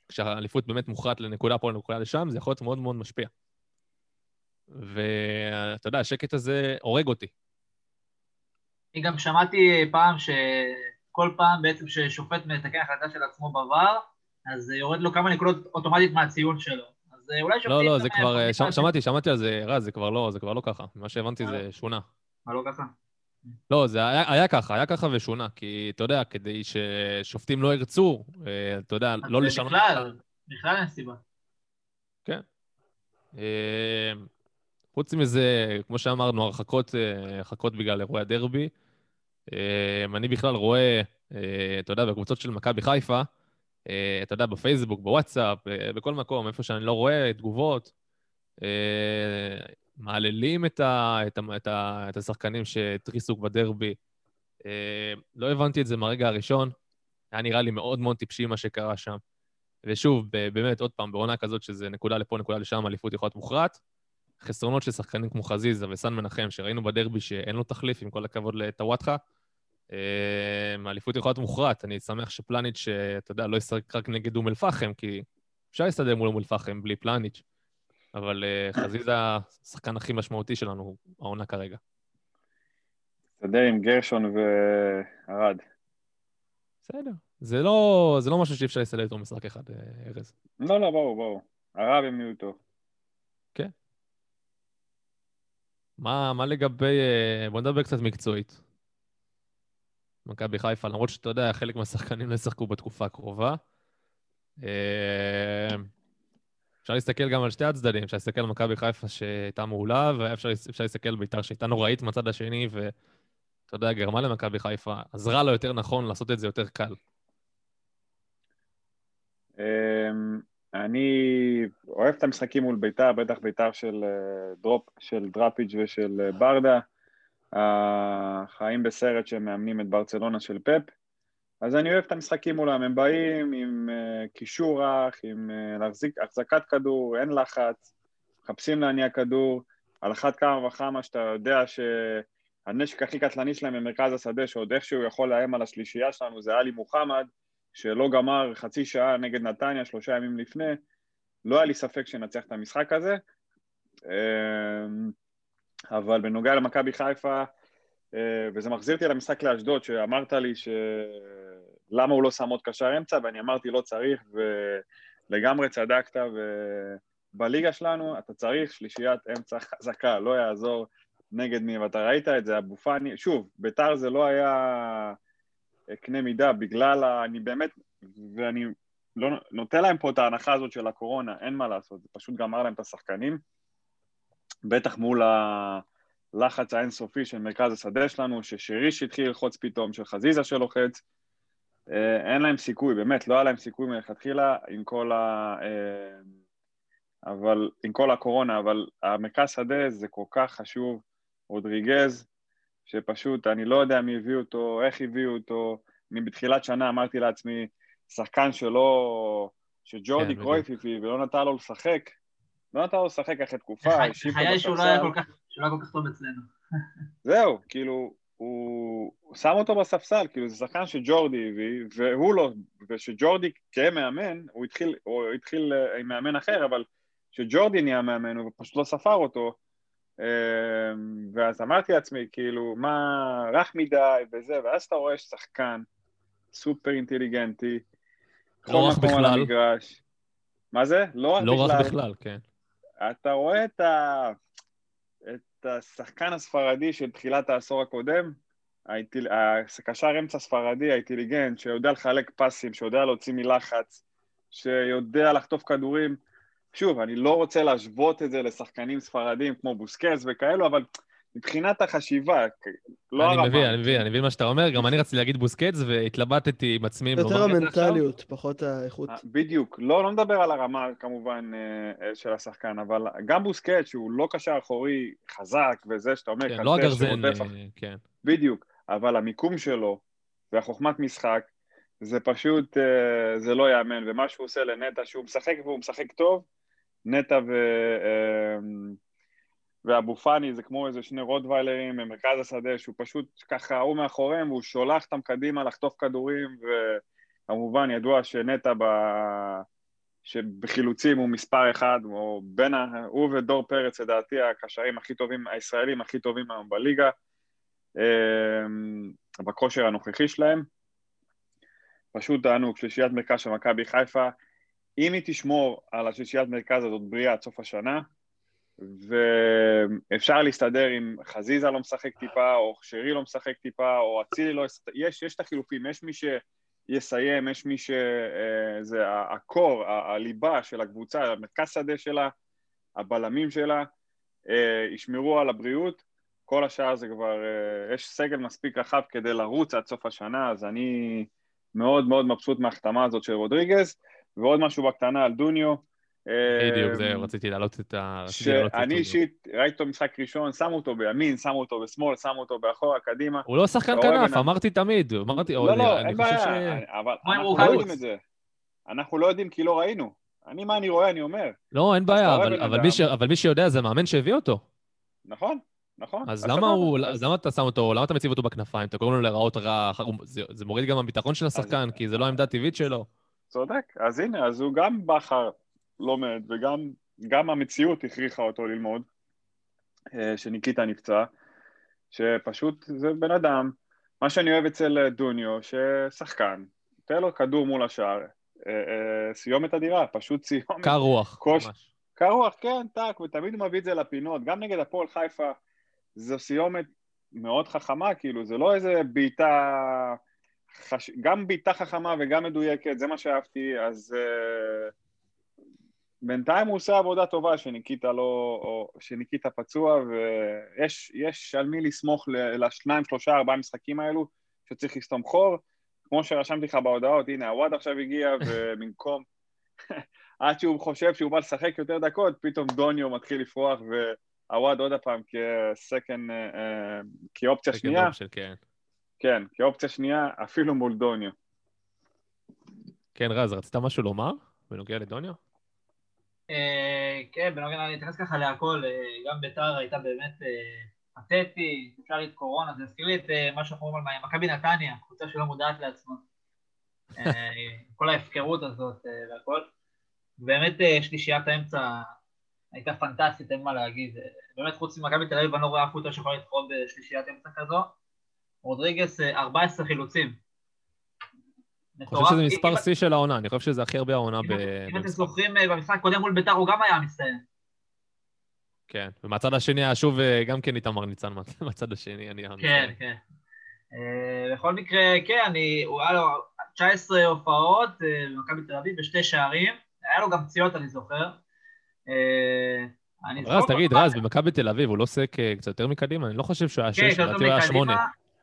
C: כשהאליפות באמת מוכרעת לנקודה פה, לנקודה לשם, זה יכול להיות מאוד מאוד משפיע. ואתה יודע, השקט הזה הורג אותי.
F: אני גם שמעתי פעם שכל פעם בעצם ששופט מתקן החלטה של עצמו בעבר, אז יורד לו כמה נקודות אוטומטית מהציון שלו. אז אה, אולי שופטים...
C: לא, לא, זה כבר, אה,
F: לקראת-
C: ש- שמעתי, שמעתי על זה, רז, זה כבר לא, זה כבר לא ככה. ממה שהבנתי זה שונה.
F: מה לא ככה?
C: לא, זה היה, היה ככה, היה ככה ושונה, כי אתה יודע, כדי ששופטים לא ירצו, אה, אתה יודע, לא לשנות...
F: בכלל, בכלל אין סיבה.
C: אה, חוץ מזה, כמו שאמרנו, הרחקות, אה, הרחקות בגלל אירועי הדרבי. אה, אני בכלל רואה, אה, אתה יודע, בקבוצות של מכבי חיפה, אה, אתה יודע, בפייסבוק, בוואטסאפ, אה, בכל מקום, איפה שאני לא רואה תגובות, מעללים את, ה, את, ה, את, ה, את השחקנים שהתריסו בדרבי. לא הבנתי את זה מהרגע הראשון. היה נראה לי מאוד מאוד טיפשי מה שקרה שם. ושוב, באמת, עוד פעם, בעונה כזאת שזה נקודה לפה, נקודה לשם, אליפות יכולה להיות מוכרעת. חסרונות של שחקנים כמו חזיזה וסן מנחם, שראינו בדרבי שאין לו תחליף, עם כל הכבוד לטוואטחה. אה, האליפות יכולה להיות מוכרעת. אני שמח שפלניץ', אה, אתה יודע, לא ישחק רק נגד אום אל-פחם, כי אפשר להסתדר מול אום אל-פחם בלי פלניץ', אבל אה, חזיזה השחקן הכי משמעותי שלנו העונה כרגע.
E: תסתדר עם גרשון וערד.
C: בסדר. זה לא, זה לא משהו שאי אפשר להסתדר איתו משחק אחד, אה, ארז.
E: לא, לא, ברור, ברור. הרע במיעוטו.
C: מה, מה לגבי... בוא נדבר קצת מקצועית. מכבי חיפה, למרות שאתה יודע, חלק מהשחקנים לא ישחקו בתקופה הקרובה. אה, אפשר להסתכל גם על שתי הצדדים, אפשר להסתכל על מכבי חיפה שהייתה מעולה, ואפשר אפשר להסתכל על בית"ר שהייתה נוראית מהצד השני, ואתה יודע, גרמה למכבי חיפה, עזרה לו יותר נכון לעשות את זה יותר קל.
E: אמ, אני אוהב את המשחקים מול ביתר, בטח ביתר של אה, דרופ, של דראפיץ' ושל אה, ברדה. החיים בסרט שמאמנים את ברצלונה של פפ. אז אני אוהב את המשחקים מולם, הם באים עם אה, קישור רך, עם אה, להחזיק, החזקת כדור, אין לחץ, מחפשים להניע כדור, על אחת כמה וכמה שאתה יודע שהנשק הכי קטלני שלהם במרכז השדה, שעוד איכשהו יכול לאיים על השלישייה שלנו, זה עלי מוחמד, שלא גמר חצי שעה נגד נתניה, שלושה ימים לפני, לא היה לי ספק שנצח את המשחק הזה. אבל בנוגע למכבי חיפה, אה, וזה מחזיר אותי למשחק לאשדוד, שאמרת לי שלמה הוא לא שם עוד קשר אמצע, ואני אמרתי לא צריך, ולגמרי צדקת, ובליגה שלנו אתה צריך שלישיית אמצע חזקה, לא יעזור נגד מי, ואתה ראית את זה, אבו פאני, שוב, ביתר זה לא היה קנה מידה, בגלל, ה... אני באמת, ואני לא נותן להם פה את ההנחה הזאת של הקורונה, אין מה לעשות, זה פשוט גמר להם את השחקנים, בטח מול הלחץ האינסופי של מרכז השדה שלנו, ששריש התחיל ללחוץ פתאום, של חזיזה שלוחץ, אה, אין להם סיכוי, באמת, לא היה להם סיכוי מלכתחילה עם כל ה... אה, אבל עם כל הקורונה, אבל המרכז שדה זה כל כך חשוב, רודריגז, שפשוט, אני לא יודע מי הביא אותו, איך הביאו אותו, אני בתחילת שנה אמרתי לעצמי, שחקן שלא... שג'ורדי
C: כן,
E: קרויף הביא ולא נתן לו לשחק, לא נתן לו לשחק אחרי תקופה,
F: חיי שהוא לא היה
E: בספסל.
F: כל כך, שהוא לא היה כל כך טוב אצלנו.
E: זהו, כאילו, הוא הוא שם אותו בספסל, כאילו זה שחקן שג'ורדי הביא, והוא לא, ושג'ורדי כמאמן, הוא התחיל, הוא התחיל אה, עם מאמן אחר, אבל שג'ורדי נהיה מאמן, הוא פשוט לא ספר אותו, אה, ואז אמרתי לעצמי, כאילו, מה, רך מדי וזה, ואז אתה רואה שחקן סופר אינטליגנטי,
C: לא רך
E: מקום על
C: בכלל.
E: המגרש. מה זה? לא רך
C: לא
E: בכלל.
C: רך בכלל, כן.
E: אתה רואה את, ה... את השחקן הספרדי של תחילת העשור הקודם, האינטל... הקשר אמצע ספרדי, האינטליגנט, שיודע לחלק פסים, שיודע להוציא מלחץ, שיודע לחטוף כדורים. שוב, אני לא רוצה להשוות את זה לשחקנים ספרדים כמו בוסקס וכאלו, אבל מבחינת החשיבה, לא
C: אני
E: הרמה.
C: מבין, אני מבין, אני מבין מה שאתה אומר. גם אני רציתי להגיד בוסקץ, והתלבטתי עם עצמי
D: יותר. המנטליות, פחות האיכות.
E: אה, בדיוק, לא, לא מדבר על הרמה כמובן אה, של השחקן, אבל גם בוסקט שהוא לא קשר אחורי חזק וזה שאתה אומר,
C: כן, לא הגרזן, אה, כן.
E: בדיוק, אבל המיקום שלו והחוכמת משחק, זה פשוט, אה, זה לא ייאמן, ומה שהוא עושה לנטע, שהוא משחק והוא משחק טוב, נטע ו... ואבו פאני זה כמו איזה שני רוטוויילרים במרכז השדה, שהוא פשוט ככה, הוא מאחוריהם, והוא שולח אותם קדימה לחטוף כדורים, וכמובן ידוע שנטע ב... שבחילוצים הוא מספר אחד, או בין ה... הוא ודור פרץ, לדעתי, הקשרים הכי טובים, הישראלים הכי טובים היום בליגה. אה, בכושר הנוכחי שלהם. פשוט תענוג, שלישיית מרכז של מכבי חיפה, אם היא תשמור על השלישיית מרכז הזאת בריאה עד סוף השנה, ואפשר להסתדר אם חזיזה לא משחק טיפה, או שרי לא משחק טיפה, או אצילי לא... יש, יש את החילופים, יש מי שיסיים, יש מי ש... אה, זה הקור, הליבה של הקבוצה, המרכז שדה שלה, הבלמים שלה, אה, ישמרו על הבריאות, כל השאר זה כבר, אה, יש סגל מספיק רחב כדי לרוץ עד סוף השנה, אז אני מאוד מאוד מבסוט מההחתמה הזאת של רודריגז, ועוד משהו בקטנה על דוניו.
C: בדיוק, זה, רציתי להעלות את ה...
E: שאני. אישית, ראיתי אותו משחק ראשון, שמו אותו בימין, שמו אותו בשמאל, שמו אותו באחורה, קדימה.
C: הוא לא שחקן כנף, אמרתי תמיד. אמרתי,
E: לא, לא, אין בעיה, אבל אנחנו לא? יודעים את זה. אנחנו לא יודעים כי לא ראינו. אני, מה אני רואה, אני אומר.
C: לא, אין בעיה, אבל- מי ש- אבל מי שיודע זה המאמן שהביא אותו.
E: נכון, נכון.
C: אז. למה הוא,
E: אז-
C: למה אתה שם אותו, למה אתה מציב אותו בכנפיים? אתה קורא לו להיראות רע, זה- זה מוריד גם הביטחון של השחקן, כי זה לא העמדה הטבעית שלו.
E: צודק. אז הנה, אז הוא גם בכר לומד, וגם גם המציאות הכריחה אותו ללמוד, אה, שניקיטה נפצע, שפשוט זה בן אדם, מה שאני אוהב אצל אה, דוניו, ששחקן, תן לו כדור מול השער, אה, אה, סיומת אדירה, פשוט סיומת.
C: קר רוח,
E: קוש-
C: ממש.
E: קר רוח, כן, טאק, ותמיד הוא מביא את זה לפינות, גם נגד הפועל חיפה, זו סיומת מאוד חכמה, כאילו, זה לא איזה בעיטה, חש... גם בעיטה חכמה וגם מדויקת, זה מה שאהבתי, אז uh, בינתיים הוא עושה עבודה טובה שניקיטה לא, או שניקיטה פצוע, ויש יש על מי לסמוך לשניים, שלושה, ארבעה משחקים האלו, שצריך לסתום חור. כמו שרשמתי לך בהודעות, הנה, הוואד עכשיו הגיע, [laughs] ובמקום... [laughs] עד שהוא חושב שהוא בא לשחק יותר דקות, פתאום דוניו מתחיל לפרוח, והוואד עוד הפעם כ second, אה, כאופציה
C: second
E: שנייה,
C: option, כן.
E: כן, כאופציה שנייה, אפילו מול דוניו.
C: כן, רז, רצית משהו לומר בנוגע לדוניו?
F: אה, כן, בנוגע, אני אתייחס ככה להכל, אה, גם ביתר הייתה באמת אה, פתטי, אפשר להגיד קורונה, זה הזכיר לי את מה שאנחנו אומרים על מכבי נתניה, קבוצה שלא מודעת לעצמה. [laughs] כל ההפקרות הזאת והכל. באמת שלישיית האמצע הייתה פנטסטית, אין מה להגיד. באמת חוץ ממכבי תל אביב, אני לא רואה אף קבוצה שיכולה להתחרות בשלישיית אמצע כזו. רודריגס, אה, 14 חילוצים.
C: אני חושב שזה. מספר שיא של העונה, אני חושב שזה הכי הרבה העונה ב...
F: אם אתם. זוכרים, אה, במשחק הקודם מול ביתר הוא גם היה מסתיים.
C: כן, ומהצד השני היה שוב אה, גם כן איתמר ניצן מה- [laughs] מהצד השני, אני...
F: כן, כן. אה, בכל מקרה, כן, אני, הוא היה לו 19 הופעות אה, במכבי תל אביב ושתי שערים. היה לו גם פציעות, אני זוכר. אה,
C: רז, תגיד, רז, במכבי תל אביב הוא לא עוסק אה, קצת יותר מקדימה? אני לא חושב שהוא היה שש, לדעתי הוא היה שמונה.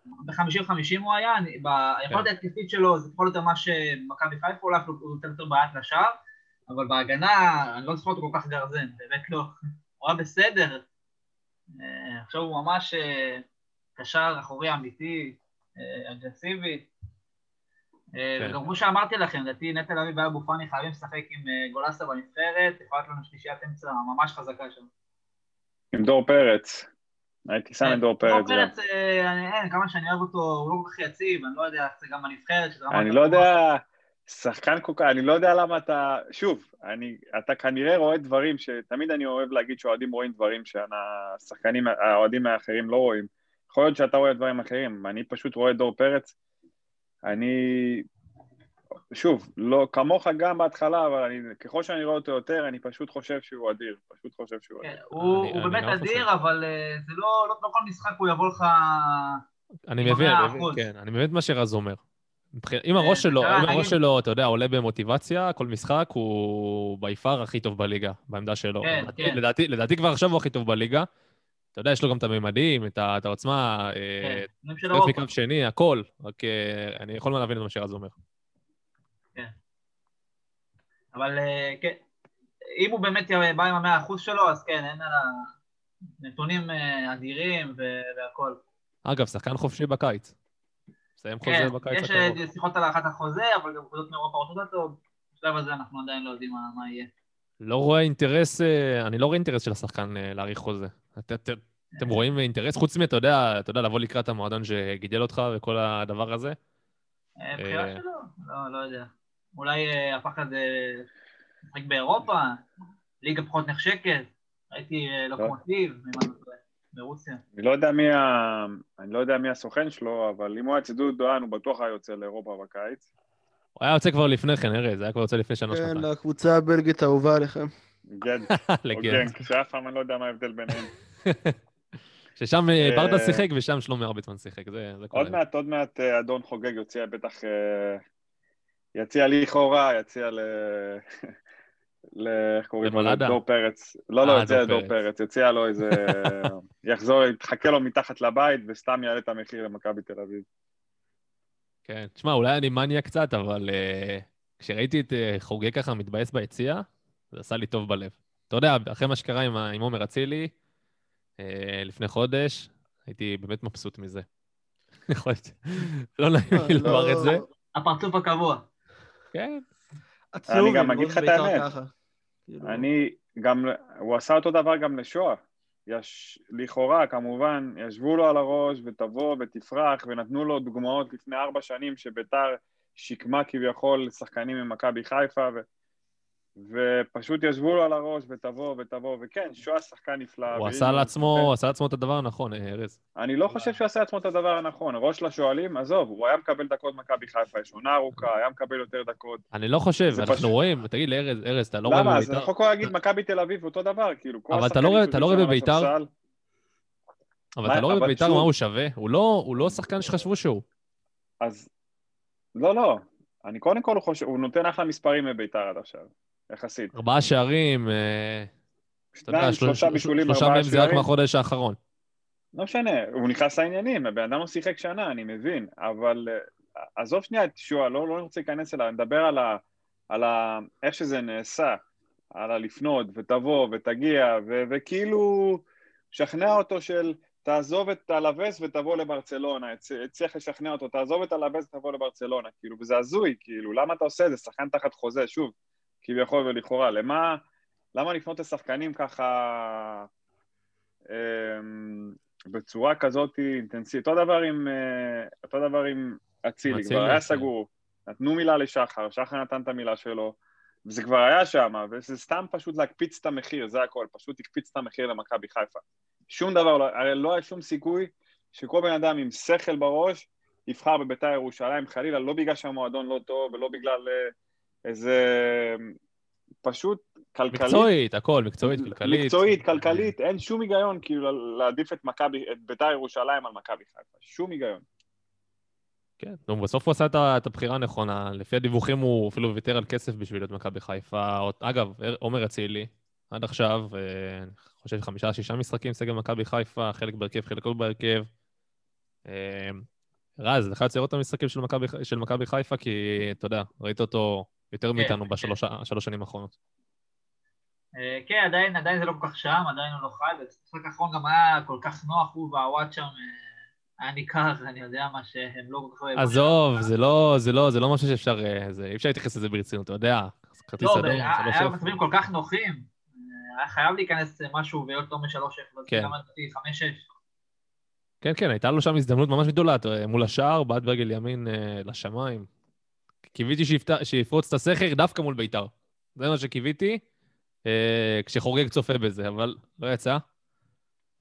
F: מקדימה. ב-50-50 הוא היה, אני- ביכולת
C: כן.
F: ההתקפית שלו זה פחות או יותר מה שמכבי חיפה אולי הוא יותר יותר בעט לשער, אבל בהגנה אני לא זוכר אותו כל כך גרזן, באמת לא. [laughs] הוא היה בסדר. אה, עכשיו הוא ממש אה, קשר אחורי אמיתי, אה, אגרסיבי.
C: כן.
F: וגם כמו שאמרתי לכם, לדעתי נטע לביא ואבו פאני חייבים לשחק עם גולסה בנבחרת, יכולה להיות לנו שלישיית אמצע ממש חזקה שם.
E: עם דור פרץ. הייתי שם את דור פרץ. גם.
F: פרץ, אה, אין, כמה שאני אוהב אותו, הוא לא כל כך יציב, אני לא יודע, זה גם בנבחרת,
E: אני לא. יודע, שחקן כל כך, אני לא יודע למה אתה, שוב, אני, אתה כנראה רואה דברים שתמיד אני אוהב להגיד שאוהדים רואים דברים שהשחקנים, האוהדים האחרים לא רואים. יכול להיות שאתה רואה דברים אחרים, אני פשוט רואה דור פרץ, אני, שוב, לא כמוך גם בהתחלה, אבל אני, ככל שאני רואה אותו יותר, אני פשוט חושב שהוא אדיר, פשוט חושב שהוא
F: כן,
E: אדיר.
F: הוא
C: אני-
F: הוא
C: אני
F: באמת
C: גם חושב.
F: אדיר, אבל אה, זה לא לא- לא כל משחק הוא יבוא לך...
C: אני מבין, אני מבין. כן, אני מבין את מה שרז אומר. אם
F: כן,
C: הראש שלו, אם הראש שלו, אתה יודע, עולה במוטיבציה, כל משחק הוא ביפר הכי טוב בליגה, בעמדה שלו.
F: כן,
C: לדעתי-
F: כן.
C: לדעתי, לדעתי כבר עכשיו הוא הכי טוב בליגה. אתה יודע, יש לו גם את הממדים, את העוצמה,
F: כן,
C: אה,
F: אירופה.
C: מקו שני, הכל. רק אה, אני יכול להבין את מה שרז אומר.
F: אבל אה, כן, אם הוא באמת בא עם המאה אחוז שלו, אז כן, אין עליו נתונים אה, אדירים ו- והכל.
C: אגב, שחקן חופשי בקיץ. מסיים חוזה
F: כן,
C: בקיץ
F: יש
C: הקרוב.
F: אה, שיחות על הארכת החוזה, אבל גם קבוצות מאירופה רוצות אותו. בשלב הזה אנחנו עדיין לא יודעים מה- מה יהיה.
C: לא רואה אינטרס, אה, אני לא רואה אינטרס של השחקן אה, להאריך חוזה. את- את- אתם רואים אינטרס? חוץ אתה יודע, אתה יודע, לבוא לקראת המועדון שגידל אותך וכל הדבר הזה?
F: אה, בחירה
C: אה,
F: שלו? לא, לא יודע. אולי אה, הפחד אה, לשחק באירופה, ליגה פחות נחשקת, ראיתי אה, לוקומטיב, אם אני לא ברוסיה.
E: אני לא יודע מי, ה... אני לא יודע מי הסוכן שלו, אבל אם הוא היה אצל דודו דואן, הוא בטוח היה יוצא לאירופה בקיץ.
C: הוא היה יוצא כבר לפני כן, ארז, היה כבר יוצא לפני שנה,
D: כן,
C: שנתיים.
D: לקבוצה הבלגית האהובה עליכם. [laughs]
E: או
C: לגנט.
E: גנק, שאף פעם אני לא יודע מה ההבדל ביניהם. [laughs]
C: ששם אה,
E: אה,
C: ברדה שיחק ושם שלומי ארביטמן שיחק, זה כל
E: עוד. מעט, עוד מעט אה, אדון חוגג יוציא בטח, אה, יציע לכאורה, יציע ל... ל... איך קוראים לו? דור פרץ. לא, לא,
C: אה,
E: יציע
C: דור
E: לדור
C: פרץ.
E: יציע לו איזה... [laughs] יחזור, יתחכה לו מתחת לבית וסתם יעלה את המחיר למכבי תל אביב.
C: כן, תשמע, אולי אני מניה קצת, אבל אה, כשראיתי את אה, חוגג ככה מתבאס ביציע, זה עשה לי טוב בלב. אתה יודע, אחרי מה שקרה עם עומר אצילי, לפני חודש, הייתי באמת מבסוט מזה. [laughs] יכול להיות, לא נעים לי
D: לא-
C: לומר את זה.
F: הפרצוף הקבוע.
C: כן,
D: עצוב
E: אני גם אגיד לך את
D: בית"ר
E: האמת.
D: כאילו,
E: אני גם, הוא עשה אותו דבר גם לשואה. יש, לכאורה, כמובן, ישבו לו על הראש ותבוא ותפרח, ונתנו לו דוגמאות לפני ארבע שנים שביתר שיקמה כביכול שחקנים ממכבי חיפה, ו, ופשוט ישבו לו על הראש ותבוא ותבוא, וכן, שואה שחקן נפלא.
C: הוא עשה לעצמו. הוא עשה לעצמו את הדבר הנכון, אה, ארז.
E: אני לא חושב שהוא עשה לעצמו את הדבר הנכון. ראש לשואלים, עזוב, הוא היה מקבל דקות מכבי חיפה, יש עונה ארוכה, היה מקבל יותר דקות.
C: אני לא חושב, אנחנו רואים, תגיד לי, ארז, ארז, אתה לא רואה
E: למה? אז
C: בבית"ר?
E: אנחנו יכולים להגיד מכבי תל אביב אותו דבר, כאילו,
C: אבל אתה לא רואה- אתה לא רואה בבית"ר? אבל אתה לא רואה בבית"ר מה הוא שווה? הוא לא- הוא לא שחקן שחשבו שהוא.
E: אז לא, לא. אני קודם כל חושב, הוא נותן אחלה מספרים בביתר עד עכשיו, יחסית.
C: ארבעה שערים, אה,
E: שניים, שלושה
C: של-
E: בישולים,
C: שלושה
E: ארבעה
C: מהם זה רק
E: שערים.
C: מהחודש האחרון.
E: לא משנה, הוא נכנס לעניינים, הבן אדם לא שיחק שנה, אני מבין, אבל אה, עזוב שנייה את שועה, לא, לא רוצה להיכנס אליו, נדבר על, ה, על ה, איך שזה נעשה, על הלפנות, ותבוא, ותגיע, ו, וכאילו, שכנע אותו של תעזוב את אלווס ותבוא לברצלונה, הצליח לשכנע אותו, תעזוב את אלווס ותבוא לברצלונה, כאילו, וזה הזוי, כאילו, למה אתה עושה את זה? שחקן תחת חוזה, שוב, כביכול ולכאורה, למה, למה לפנות לשחקנים ככה... אמ, בצורה כזאת אינטנסיבית. אותו דבר עם, אה, אותו דבר עם אצילי, כבר היה. סגור, נתנו מילה לשחר, שחר נתן את המילה שלו, וזה כבר היה שם, וזה סתם פשוט להקפיץ את המחיר, זה הכל, פשוט הקפיץ את המחיר למכבי חיפה. שום דבר, לא, הרי לא היה שום סיכוי שכל בן אדם עם שכל בראש יבחר בביתר ירושלים, חלילה, לא בגלל שהמועדון לא טוב, ולא בגלל אה, איזה... פשוט כלכלית.
C: מקצועית, הכל, מקצועית, כלכלית.
E: מקצועית, כלכלית, אין שום היגיון כאילו להעדיף את מכבי, את ביתר ירושלים על מכבי חיפה, שום היגיון.
C: כן, נו, בסוף הוא עשה את הבחירה הנכונה. לפי הדיווחים הוא אפילו ויתר על כסף בשביל להיות מכבי חיפה. אגב, עומר אצילי, עד עכשיו, אה, אני חושב חמישה, שישה משחקים סגל מכבי חיפה, חלק בהרכב, חלק לא בהרכב. אה, רז, לך יוצא לראות את המשחקים של מכבי חיפה, כי אתה יודע, ראית אותו יותר מאיתנו
F: כן.
C: בשלוש השלוש שנים האחרונות.
F: אה, כן, עדיין, עדיין זה לא כל כך שם, עדיין הוא לא חי, ובמשחק האחרון גם היה כל כך נוח, הוא והוואט שם אה, היה ניכר, אני יודע מה שהם לא כל כך...
C: עזוב, זה לא, זה לא, זה לא משהו שאפשר, אה, זה, אי אפשר להתייחס לזה ברצינות, אתה יודע. כרטיס
F: לא,
C: אדום,
F: היה
C: שלוש
F: היה
C: אפס.
F: מצבים כל כך נוחים, היה חייב להיכנס משהו ולהיות לא משלוש אפס,
C: כן.
F: גם לדעתי חמש שש.
C: כן, כן, הייתה לו שם הזדמנות ממש גדולה, מול השער, בעט ברגל ימין לשמיים. קיוויתי שיפת- שיפרוץ את הסכר דווקא מול בית"ר. זה מה שקיוויתי, אה, כשחוגג צופה בזה, אבל לא יצא.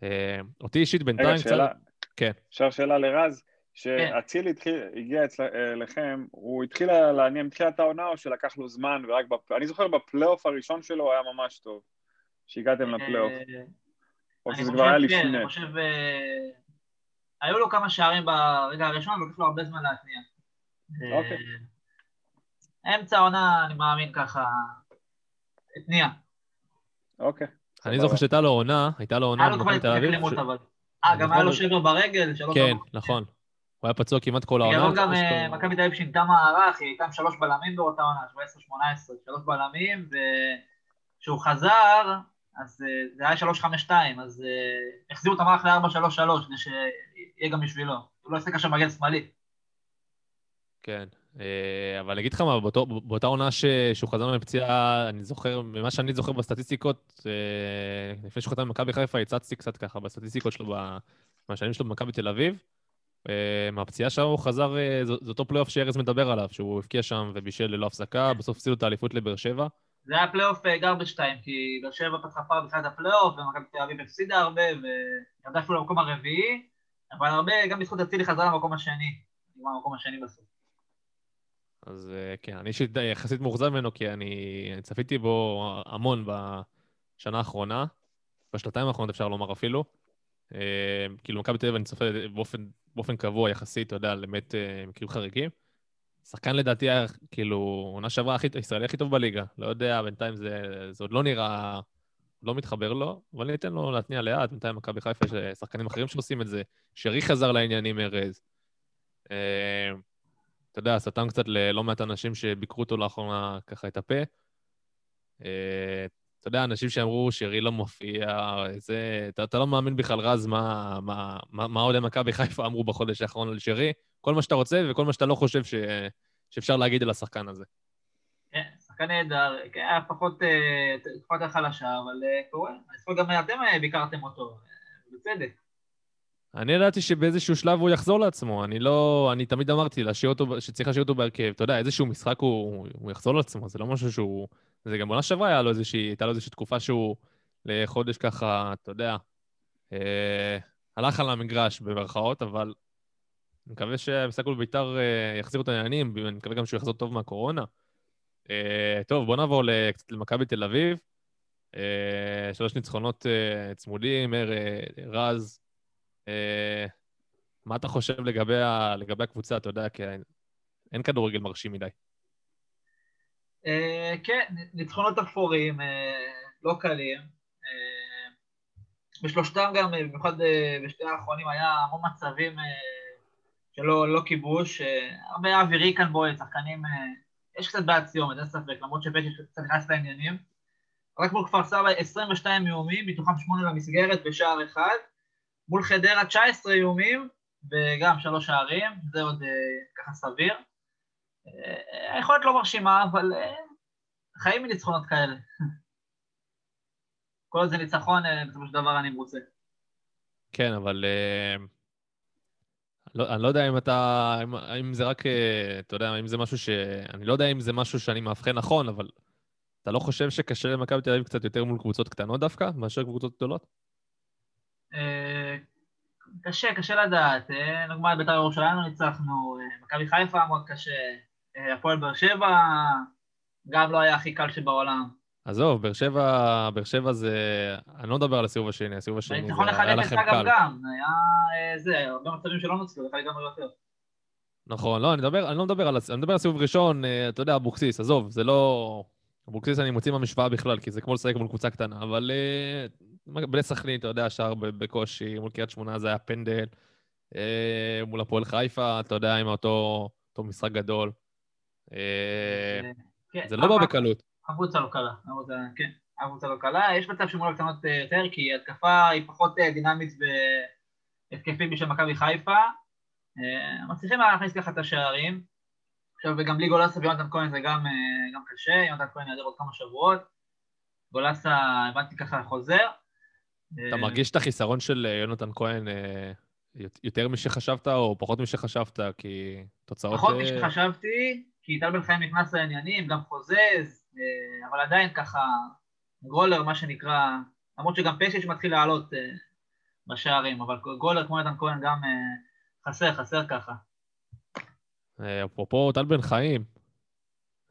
C: אה, אותי אישית בינתיים
E: רגע,
C: קצת...
E: שאלה,
C: כן.
E: אפשר שאלה לרז?
F: כן.
E: שאצילי התחיל- הגיע אצל- אליכם, הוא התחיל לעניין מתחילת העונה או שלקח לו זמן ורק בפ... אני זוכר בפלייאוף הראשון שלו הוא היה ממש טוב, שהגעתם לפלייאוף,
F: אה,
E: או
F: אני
E: שזה כבר היה
F: כן,
E: לפני.
F: אני חושב... אה, היו לו כמה שערים ברגע הראשון, ולקח לו הרבה זמן להתניע. אה,
E: אוקיי.
F: אמצע העונה, אני מאמין ככה, התניע.
E: אוקיי.
C: אני. זוכר שהייתה לו עונה, הייתה לו עונה במכבי תל אביב.
F: אה, גם היה לו שבר ברגל, שלוש
C: כן. נכון. הוא היה פצוע כמעט כל העונה.
F: בגלל גם אה, מכבי תל אביב שינתה מערך, היא הייתה עם שלוש בלמים באותה עונה, 17-18, שלוש בלמים, וכשהוא חזר, אז אה, זה היה 3-5-2, אז אה, החזירו את המערך ל-4-3-3, כדי שיהיה גם בשבילו. הוא לא ישחק עכשיו מגן שמאלי.
C: כן. אה, אבל אני אגיד לך מה, באותו- באותה עונה ש- שהוא חזר מפציעה, אני זוכר, ממה שאני זוכר בסטטיסטיקות, אה, לפני שהוא חתם במכבי חיפה, הצצתי קצת ככה בסטטיסטיקות שלו, מהשנים שלו במכבי תל אביב. אה, מהפציעה שם הוא חזר, זה אותו פלייאוף שארז מדבר עליו, שהוא הבקיע שם ובישל ללא הפסקה, בסוף הפסידו את האליפות לבאר שבע.
F: זה היה פלייאוף 2, כי באר שבע פתחה פער בתחילת הפלייאוף, ומכבי תל אביב הפסידה הרבה, וירדה אפילו למקום הרביעי, אבל הרבה, גם בזכות אצילי חזרה למקום השני. נגמר המקום השני בסוף.
C: אז אה, כן, אני אישית די יחסית מאוכזב ממנו, כי אני צפיתי בו המון בשנה האחרונה, בשנתיים האחרונות אפשר לומר אפילו. אה, כאילו, מכבי תל אביב אני צופה באופן, באופן קבוע יחסית, אתה יודע, אה, מקרים חריגים. שחקן לדעתי היה, כאילו, עונה שעברה הישראלי הכי טוב בליגה. לא יודע, בינתיים זה, זה עוד לא נראה, לא מתחבר לו, אבל אני אתן לו להתניע לאט. בינתיים מכבי חיפה יש אה, שחקנים אחרים שעושים את זה. שרי חזר לעניינים ארז. אה, אתה יודע, סתם קצת ללא מעט אנשים שביקרו אותו לאחרונה ככה את הפה. אה, אתה יודע, אנשים שאמרו שרי לא מופיע, זה... אתה, אתה לא מאמין בכלל, רז, מה, מה, מה, מה אוהדי מכבי חיפה אמרו בחודש האחרון על שרי. כל מה שאתה רוצה וכל מה שאתה לא חושב ש, שאפשר להגיד על השחקן הזה.
F: כן, שחקן נהדר, כן, היה פחות, אה, תקופה יותר חלשה, אבל אה, קורה. אני גם אתם אה, ביקרתם אותו, אה, בצדק.
C: אני ידעתי שבאיזשהו שלב הוא יחזור לעצמו. אני לא... אני תמיד אמרתי אותו, שצריך להשאיר אותו בהרכב. אתה יודע, איזשהו משחק הוא, הוא יחזור לעצמו, זה לא משהו שהוא... זה גם בעונה שעברה היה לו איזושהי... הייתה לו איזושהי תקופה שהוא לחודש ככה, אתה יודע, אה, הלך על המגרש במרכאות, אבל אני מקווה שהמשחק מול בית"ר אה, יחזיר את העניינים, ואני מקווה גם שהוא יחזור טוב מהקורונה. אה, טוב, בוא נעבור קצת למכבי תל אביב. אה, שלוש ניצחונות אה, צמודים, אה, רז. אה, מה אתה חושב לגבי, ה, לגבי הקבוצה? אתה יודע, כי אין כדורגל מרשים מדי.
F: אה, כן, ניצחונות אפורים, אה, לא קלים. אה, בשלושתם גם, במיוחד אה, בשתי האחרונים, היה המון מצבים אה, שלא לא כיבוש. אה, הרבה אווירי כאן בו, שחקנים... אה, יש קצת בעד סיומת, אין ספק, למרות שפטי קצת נכנס לעניינים. רק מול כפר סבא 22 איומים, מתוכם 8 למסגרת ושער אחד. מול חדרה 19 איומים, וגם שלוש שערים, זה עוד אה, ככה סביר. אה, היכולת לא מרשימה, אבל אה, חיים מניצחונות כאלה. [laughs] כל עוד זה ניצחון, בסופו של דבר אני מרוצה.
C: כן, אבל... לא, אני לא יודע אם אתה... אם, אם זה רק... אתה יודע, אם זה משהו ש... אני לא יודע אם זה משהו שאני מאבחן נכון, אבל אתה לא חושב שקשה למכבי תל אביב קצת יותר מול קבוצות קטנות דווקא, מאשר קבוצות גדולות?
F: אה, קשה, קשה לדעת. אה, את בית"ר ירושלים לא ניצחנו, אה, מכבי חיפה היה מאוד קשה, הפועל באר שבע גם לא היה הכי קל שבעולם.
C: עזוב, באר שבע, באר שבע זה... אני לא מדבר על הסיבוב השני, הסיבוב השני זה היה
F: 1-0
C: לכם קל.
F: גם, היה אה, זה, הרבה מצבים שלא נוצלו, יכול להיות גם יותר.
C: נכון, לא, אני, מדבר, אני לא מדבר על... אני מדבר על סיבוב ראשון, אתה יודע, אבוקסיס, עזוב, זה לא... אבוקסיס אני מוציא מהמשוואה בכלל, כי זה כמו לשחק מול קבוצה קטנה, אבל אה, בני סכנין, אתה יודע, שער בקושי, מול קריית שמונה זה היה פנדל. אה, מול הפועל חיפה, אתה יודע, עם אותו, אותו משחק גדול. אה,
F: כן,
C: זה לא בא בקלות.
F: הקבוצה לא קלה, כן, הקבוצה לא קלה, יש מצב שמול הקטנות יותר, כי התקפה היא פחות דינמית והתקפית בשביל מכבי חיפה. מצליחים להכניס ככה את השערים. עכשיו, וגם בלי גולסה ויונתן כהן זה גם, אה, גם קשה, יונתן כהן יעדר עוד כמה שבועות. גולסה, הבנתי ככה, חוזר.
C: אתה מרגיש את החיסרון של אה, יונתן כהן אה, יות- יותר משחשבת או פחות משחשבת? כי תוצאות...
F: פחות
C: אה,
F: משחשבתי, כי טל בן חיים נכנס לעניינים, גם חוזז, אה, אבל עדיין ככה, גולר, מה שנקרא, למרות שגם פשיץ' מתחיל לעלות אה, בשערים, אבל גולר כמו יונתן כהן גם אה, חסר, חסר ככה.
C: אה, אפרופו טל בן חיים,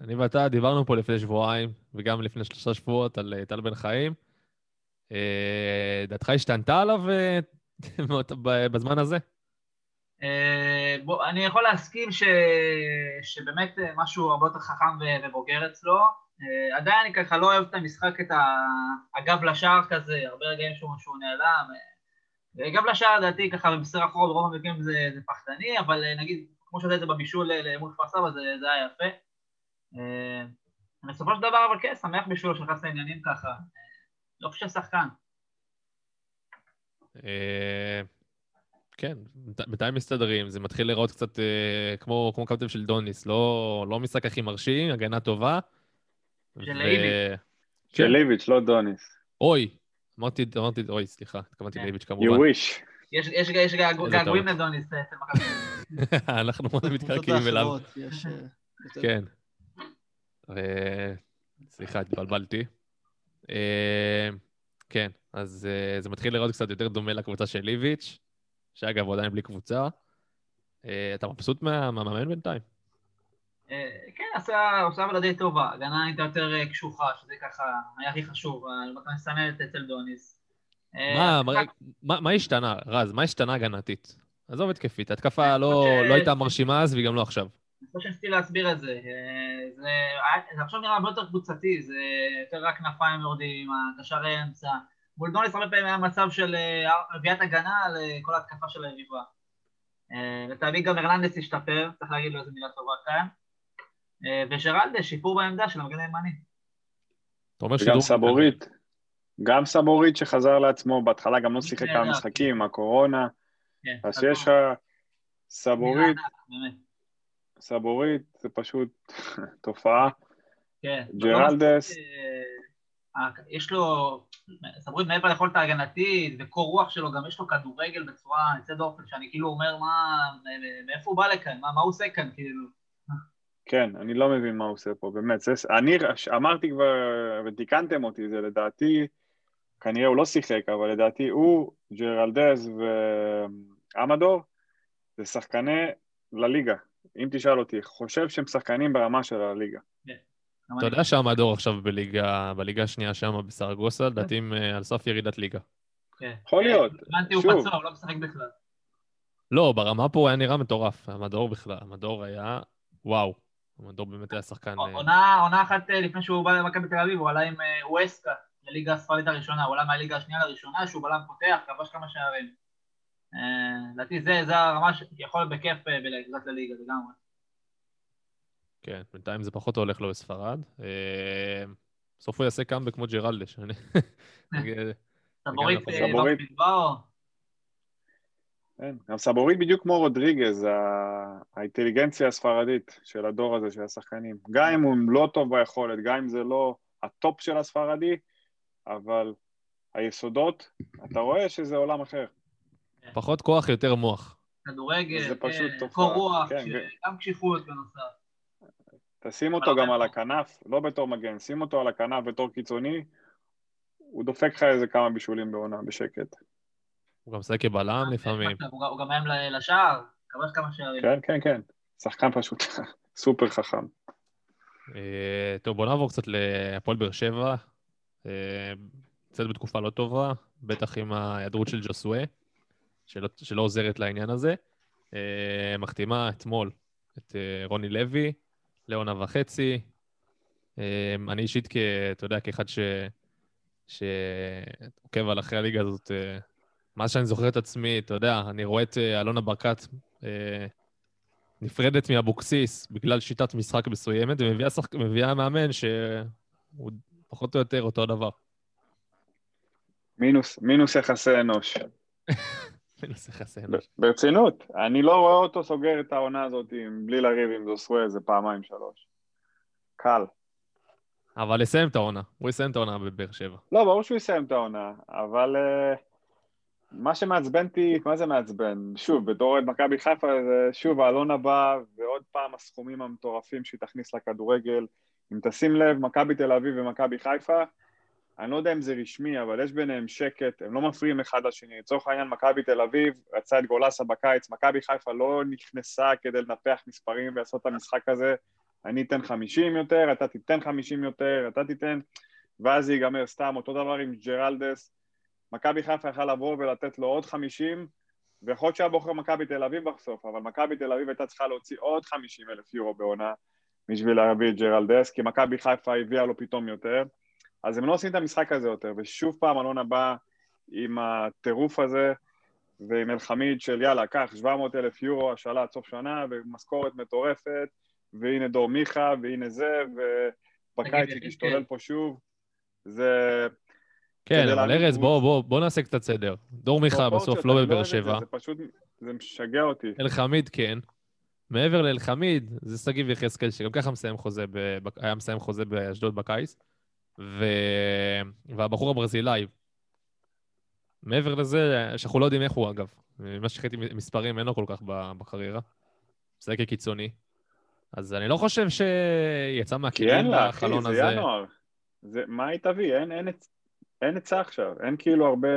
C: אני ואתה דיברנו פה לפני שבועיים, וגם לפני שלושה שבועות על אה, טל בן חיים. אה, דעתך השתנתה עליו [laughs] בזמן הזה?
F: בוא, אני יכול להסכים ש... שבאמת משהו הרבה יותר חכם ובוגר אצלו. עדיין אני ככה לא אוהב את המשחק, את הגב לשער כזה, הרבה רגעים שהוא, שהוא נעלם. גב לשער לדעתי ככה במסר אחורה ברוב המקרים זה, זה פחדני, אבל נגיד, כמו שאתה יודע את זה בבישול ל- מול כפר סבא, זה, זה היה יפה. אה, בסופו של דבר, אבל כן, שמח בשבילו שנכנס לעניינים ככה. אה, לא חושב שחקן.
C: אה, כן, בינתיים מסתדרים, זה מתחיל להיראות קצת אה, כמו כמו קפטן של דוניס, לא לא משחק הכי מרשים, הגנה טובה.
F: של
C: ו-
F: איביץ'.
E: של. ליביץ', לא דוניס.
C: אוי, אמרתי, אמרתי, אוי, סליחה, התכוונתי
F: כן.
C: לאיביץ'
E: You
C: כמובן.
E: wish.
F: יש, געגועים. לדוניס אצל מכבי.
C: אנחנו מאוד מתקרקעים אליו.
D: אה.
C: כן. סליחה, התבלבלתי. אה, כן, אז אה, זה מתחיל לראות קצת יותר דומה לקבוצה של ליביץ', שאגב, הוא עדיין בלי קבוצה. אתה מבסוט מה- מהמאמן בינתיים?
F: כן, עשה, עושה עבודה די טובה, הגנה הייתה יותר קשוחה, שזה ככה היה הכי חשוב, המתן מסננת אצל דוניס.
C: מה השתנה, רז? מה השתנה הגנתית? עזוב התקפית, ההתקפה לא
F: ש-
C: לא הייתה מרשימה אז והיא גם לא עכשיו.
F: אני חושב שניסיתי להסביר את זה. אה, זה היה- זה עכשיו נראה הרבה יותר קבוצתי, זה יותר רק כנפיים יורדים, הקשר אמצע. מול דוניס הרבה פעמים היה מצב של אה, רביעיית הגנה על אה, כל ההתקפה של היריבה. אה, לטעמי גם ארלנדס השתפר, צריך להגיד לו איזה מילה טובה כאן. אה, וג'רלדה, שיפור בעמדה של המגן הימני.
E: וגם סבורית. גם סבורית שחזר לעצמו, בהתחלה גם לא שיחק. כמה משחקים, הקורונה.
F: כן,
E: אז. שיש לך סבורית, סבורית, זה פשוט [laughs] תופעה.
F: כן.
E: ג'רלדס.
F: אה, יש לו, סבורית מעבר ליכולת ההגנתית וקור רוח שלו, גם יש לו כדורגל בצורה יוצאת דופן, שאני כאילו אומר, מה, מאיפה הוא בא לכאן, מה, מה הוא עושה כאן, כאילו.
E: כן, אני לא מבין מה הוא עושה פה, באמת. זה, אני אמרתי כבר, ותיקנתם אותי, זה לדעתי, כנראה הוא לא שיחק, אבל לדעתי הוא, ג'רלדז ועמדור, זה שחקני לליגה. אם תשאל אותי, חושב שהם שחקנים ברמה של הליגה.
F: גם
C: אתה יודע שהמדור עכשיו בליגה בליגה השנייה שם בסרגוסה, לדעתי אה, על סף ירידת ליגה.
F: כן.
E: יכול להיות.
F: הבנתי, הוא
E: שוב.
F: פצוע, הוא לא משחק בכלל.
C: לא, ברמה פה הוא היה נראה מטורף, המדור בכלל, המדור היה, וואו, המדור באמת היה שחקן... אה,
F: עונה אחת אה, לפני שהוא בא למכבי תל אביב, הוא עלה עם אה, ווסקה לליגה הספרדית הראשונה, הוא עלה מהליגה השנייה לראשונה, שהוא בלם פותח, כבש כמה שערים. אה, לדעתי זה זה הרמה שיכול בכיף אה, בלקזת לליגה, לגמרי.
C: כן, בינתיים זה פחות הולך לו בספרד. אה, בסוף הוא יעשה קאמבק כמו ג'רלדה, שאני... נגיד,
F: סבורית,
E: כן, גם סבוריט בדיוק כמו רודריגז, ה- האינטליגנציה הספרדית של הדור הזה, של השחקנים. גם אם הוא לא טוב ביכולת, גם אם זה לא הטופ של הספרדי, אבל היסודות, אתה רואה שזה עולם אחר.
C: פחות כוח, יותר מוח.
F: כדורגל,
E: זה פשוט תופעה.
F: קור רוח,
E: כן,
F: ש- גם קשיחות בנוסף.
E: תשים אותו גם על הכנף, לא בתור מגן, שים אותו על הכנף בתור קיצוני, הוא דופק לך איזה כמה בישולים בעונה, בשקט.
C: הוא גם משחק כבלם לפעמים.
F: הוא גם- מאיים לשער, כבש כמה שערים.
E: כן, כן, כן. שחקן פשוט [laughs] סופר חכם.
C: אה, טוב, בוא נעבור קצת להפועל באר שבע. אה, נמצאת בתקופה לא טובה, בטח עם ההיעדרות של ג'וסווה, שלא, שלא עוזרת לעניין הזה. אה, מחתימה אתמול את אה, רוני לוי לעונה וחצי. אה, אני אישית, כ, אתה יודע, כאחד ש... שעוקב על אחרי הליגה הזאת אה, מאז שאני זוכר את עצמי, אתה יודע, אני רואה את אה, אלונה ברקת אה, נפרדת מאבוקסיס בגלל שיטת משחק מסוימת, ומביאה. מביאה מאמן שהוא פחות או יותר אותו הדבר.
E: מינוס, מינוס יחסי אנוש. [laughs]
C: מינוס יחסי אנוש.
E: ברצינות, אני לא רואה אותו סוגר את העונה הזאת עם- בלי לריב עם זוסווה איזה פעמיים שלוש. קל.
C: אבל יסיים את העונה, הוא יסיים את העונה בבאר שבע.
E: לא, ברור שהוא יסיים את העונה, אבל uh, מה שמעצבן אותי, מה זה מעצבן? שוב, בתור אוהד מכבי חיפה, שוב האלון הבא, ועוד פעם הסכומים המטורפים שהיא תכניס לכדורגל. אם תשים לב, מכבי תל אביב ומכבי חיפה, אני לא יודע אם זה רשמי, אבל יש ביניהם שקט, הם לא מפריעים אחד לשני. לצורך העניין, מכבי תל אביב רצה את גולסה בקיץ, מכבי חיפה לא נכנסה כדי לנפח מספרים ולעשות את המשחק הזה. אני אתן 50 יותר, אתה תיתן 50 יותר, אתה תיתן, ואז זה ייגמר סתם. אותו דבר עם ג'רלדס. מכבי חיפה יכלה לבוא ולתת לו עוד 50, ויכול להיות שהיה בוחר מכבי תל אביב בסוף, אבל מכבי תל אביב הייתה צריכה להוציא עוד 50 אלף יורו בעונה בשביל להביא את ג'רלדס, כי מכבי חיפה הביאה לו פתאום יותר. אז הם לא עושים את המשחק הזה יותר, ושוב פעם אלונה בא עם הטירוף הזה, ועם אלחמיד של יאללה, קח 700 אלף יורו השאלה עד סוף שנה, ומשכורת מטורפת, והנה דור מיכה, והנה זה, ובקיץ היא תשתולל פה שוב. זה...
C: כן, אבל ארז, בוא,
E: קבוצה.
C: בוא, בוא נעשה קצת סדר. דור מיכה
E: פרופורציות,
C: בסוף לא בבאר שבע,
E: זה פשוט, זה משגע אותי.
C: אלחמיד כן. מעבר לאלחמיד, זה שגיב יחזקאל, שגם ככה מסיים חוזה, ב... היה מסיים חוזה באשדוד בקיץ, ו... והבחור הברזילאי. מעבר לזה, שאנחנו לא יודעים איך הוא אגב. ממה שראיתי מספרים, אין לו כל כך בקריירה. משחק כקיצוני. אז אני לא חושב שיצא
E: כי
C: מהכלים
E: אין לה, אחי,
C: בחלון
E: זה
C: הזה.
E: ינואר. זה, מה היא תביא? אין, אין, אין היצע עכשיו, אין כאילו הרבה...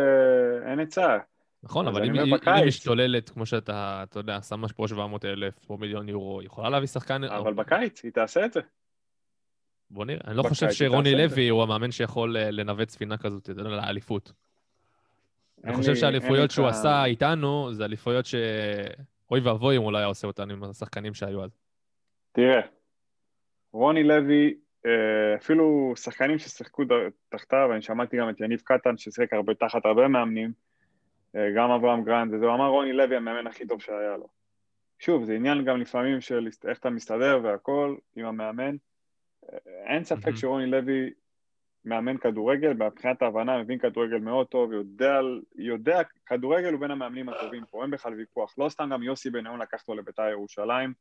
E: אין היצע.
C: נכון, אבל אם היא. משתוללת, כמו שאתה, אתה יודע, שמה פה 700 אלף או מיליון יורו, היא יכולה להביא שחקן...
E: אבל בקיץ היא תעשה את זה.
C: בוא נראה. אני לא חושב שרוני. לוי הוא המאמן שיכול אה, לנווט ספינה כזאת, אתה יודע, לאליפות. אני חושב שהאליפויות שהוא עשה איתנו, זה אליפויות ש... אוי ואבוי אם הוא לא היה עושה אותן עם השחקנים שהיו אז.
E: תראה, רוני לוי, אה, אפילו שחקנים ששיחקו תחתיו, אני שמעתי גם את יניב קטן ששיחק הרבה תחת הרבה מאמנים, גם אברהם גרנד, וזה, הוא אמר רוני לוי המאמן הכי טוב שהיה לו. שוב, זה עניין גם לפעמים של איך אתה מסתדר והכל עם המאמן. אה, אין ספק
C: אהמ.
E: שרוני לוי מאמן כדורגל, מבחינת ההבנה מבין כדורגל מאוד טוב, יודע, יודע, כדורגל הוא בין המאמנים הטובים פה, אין בכלל ויכוח. לא סתם גם יוסי בניון לקח אותו לביתר ירושלים.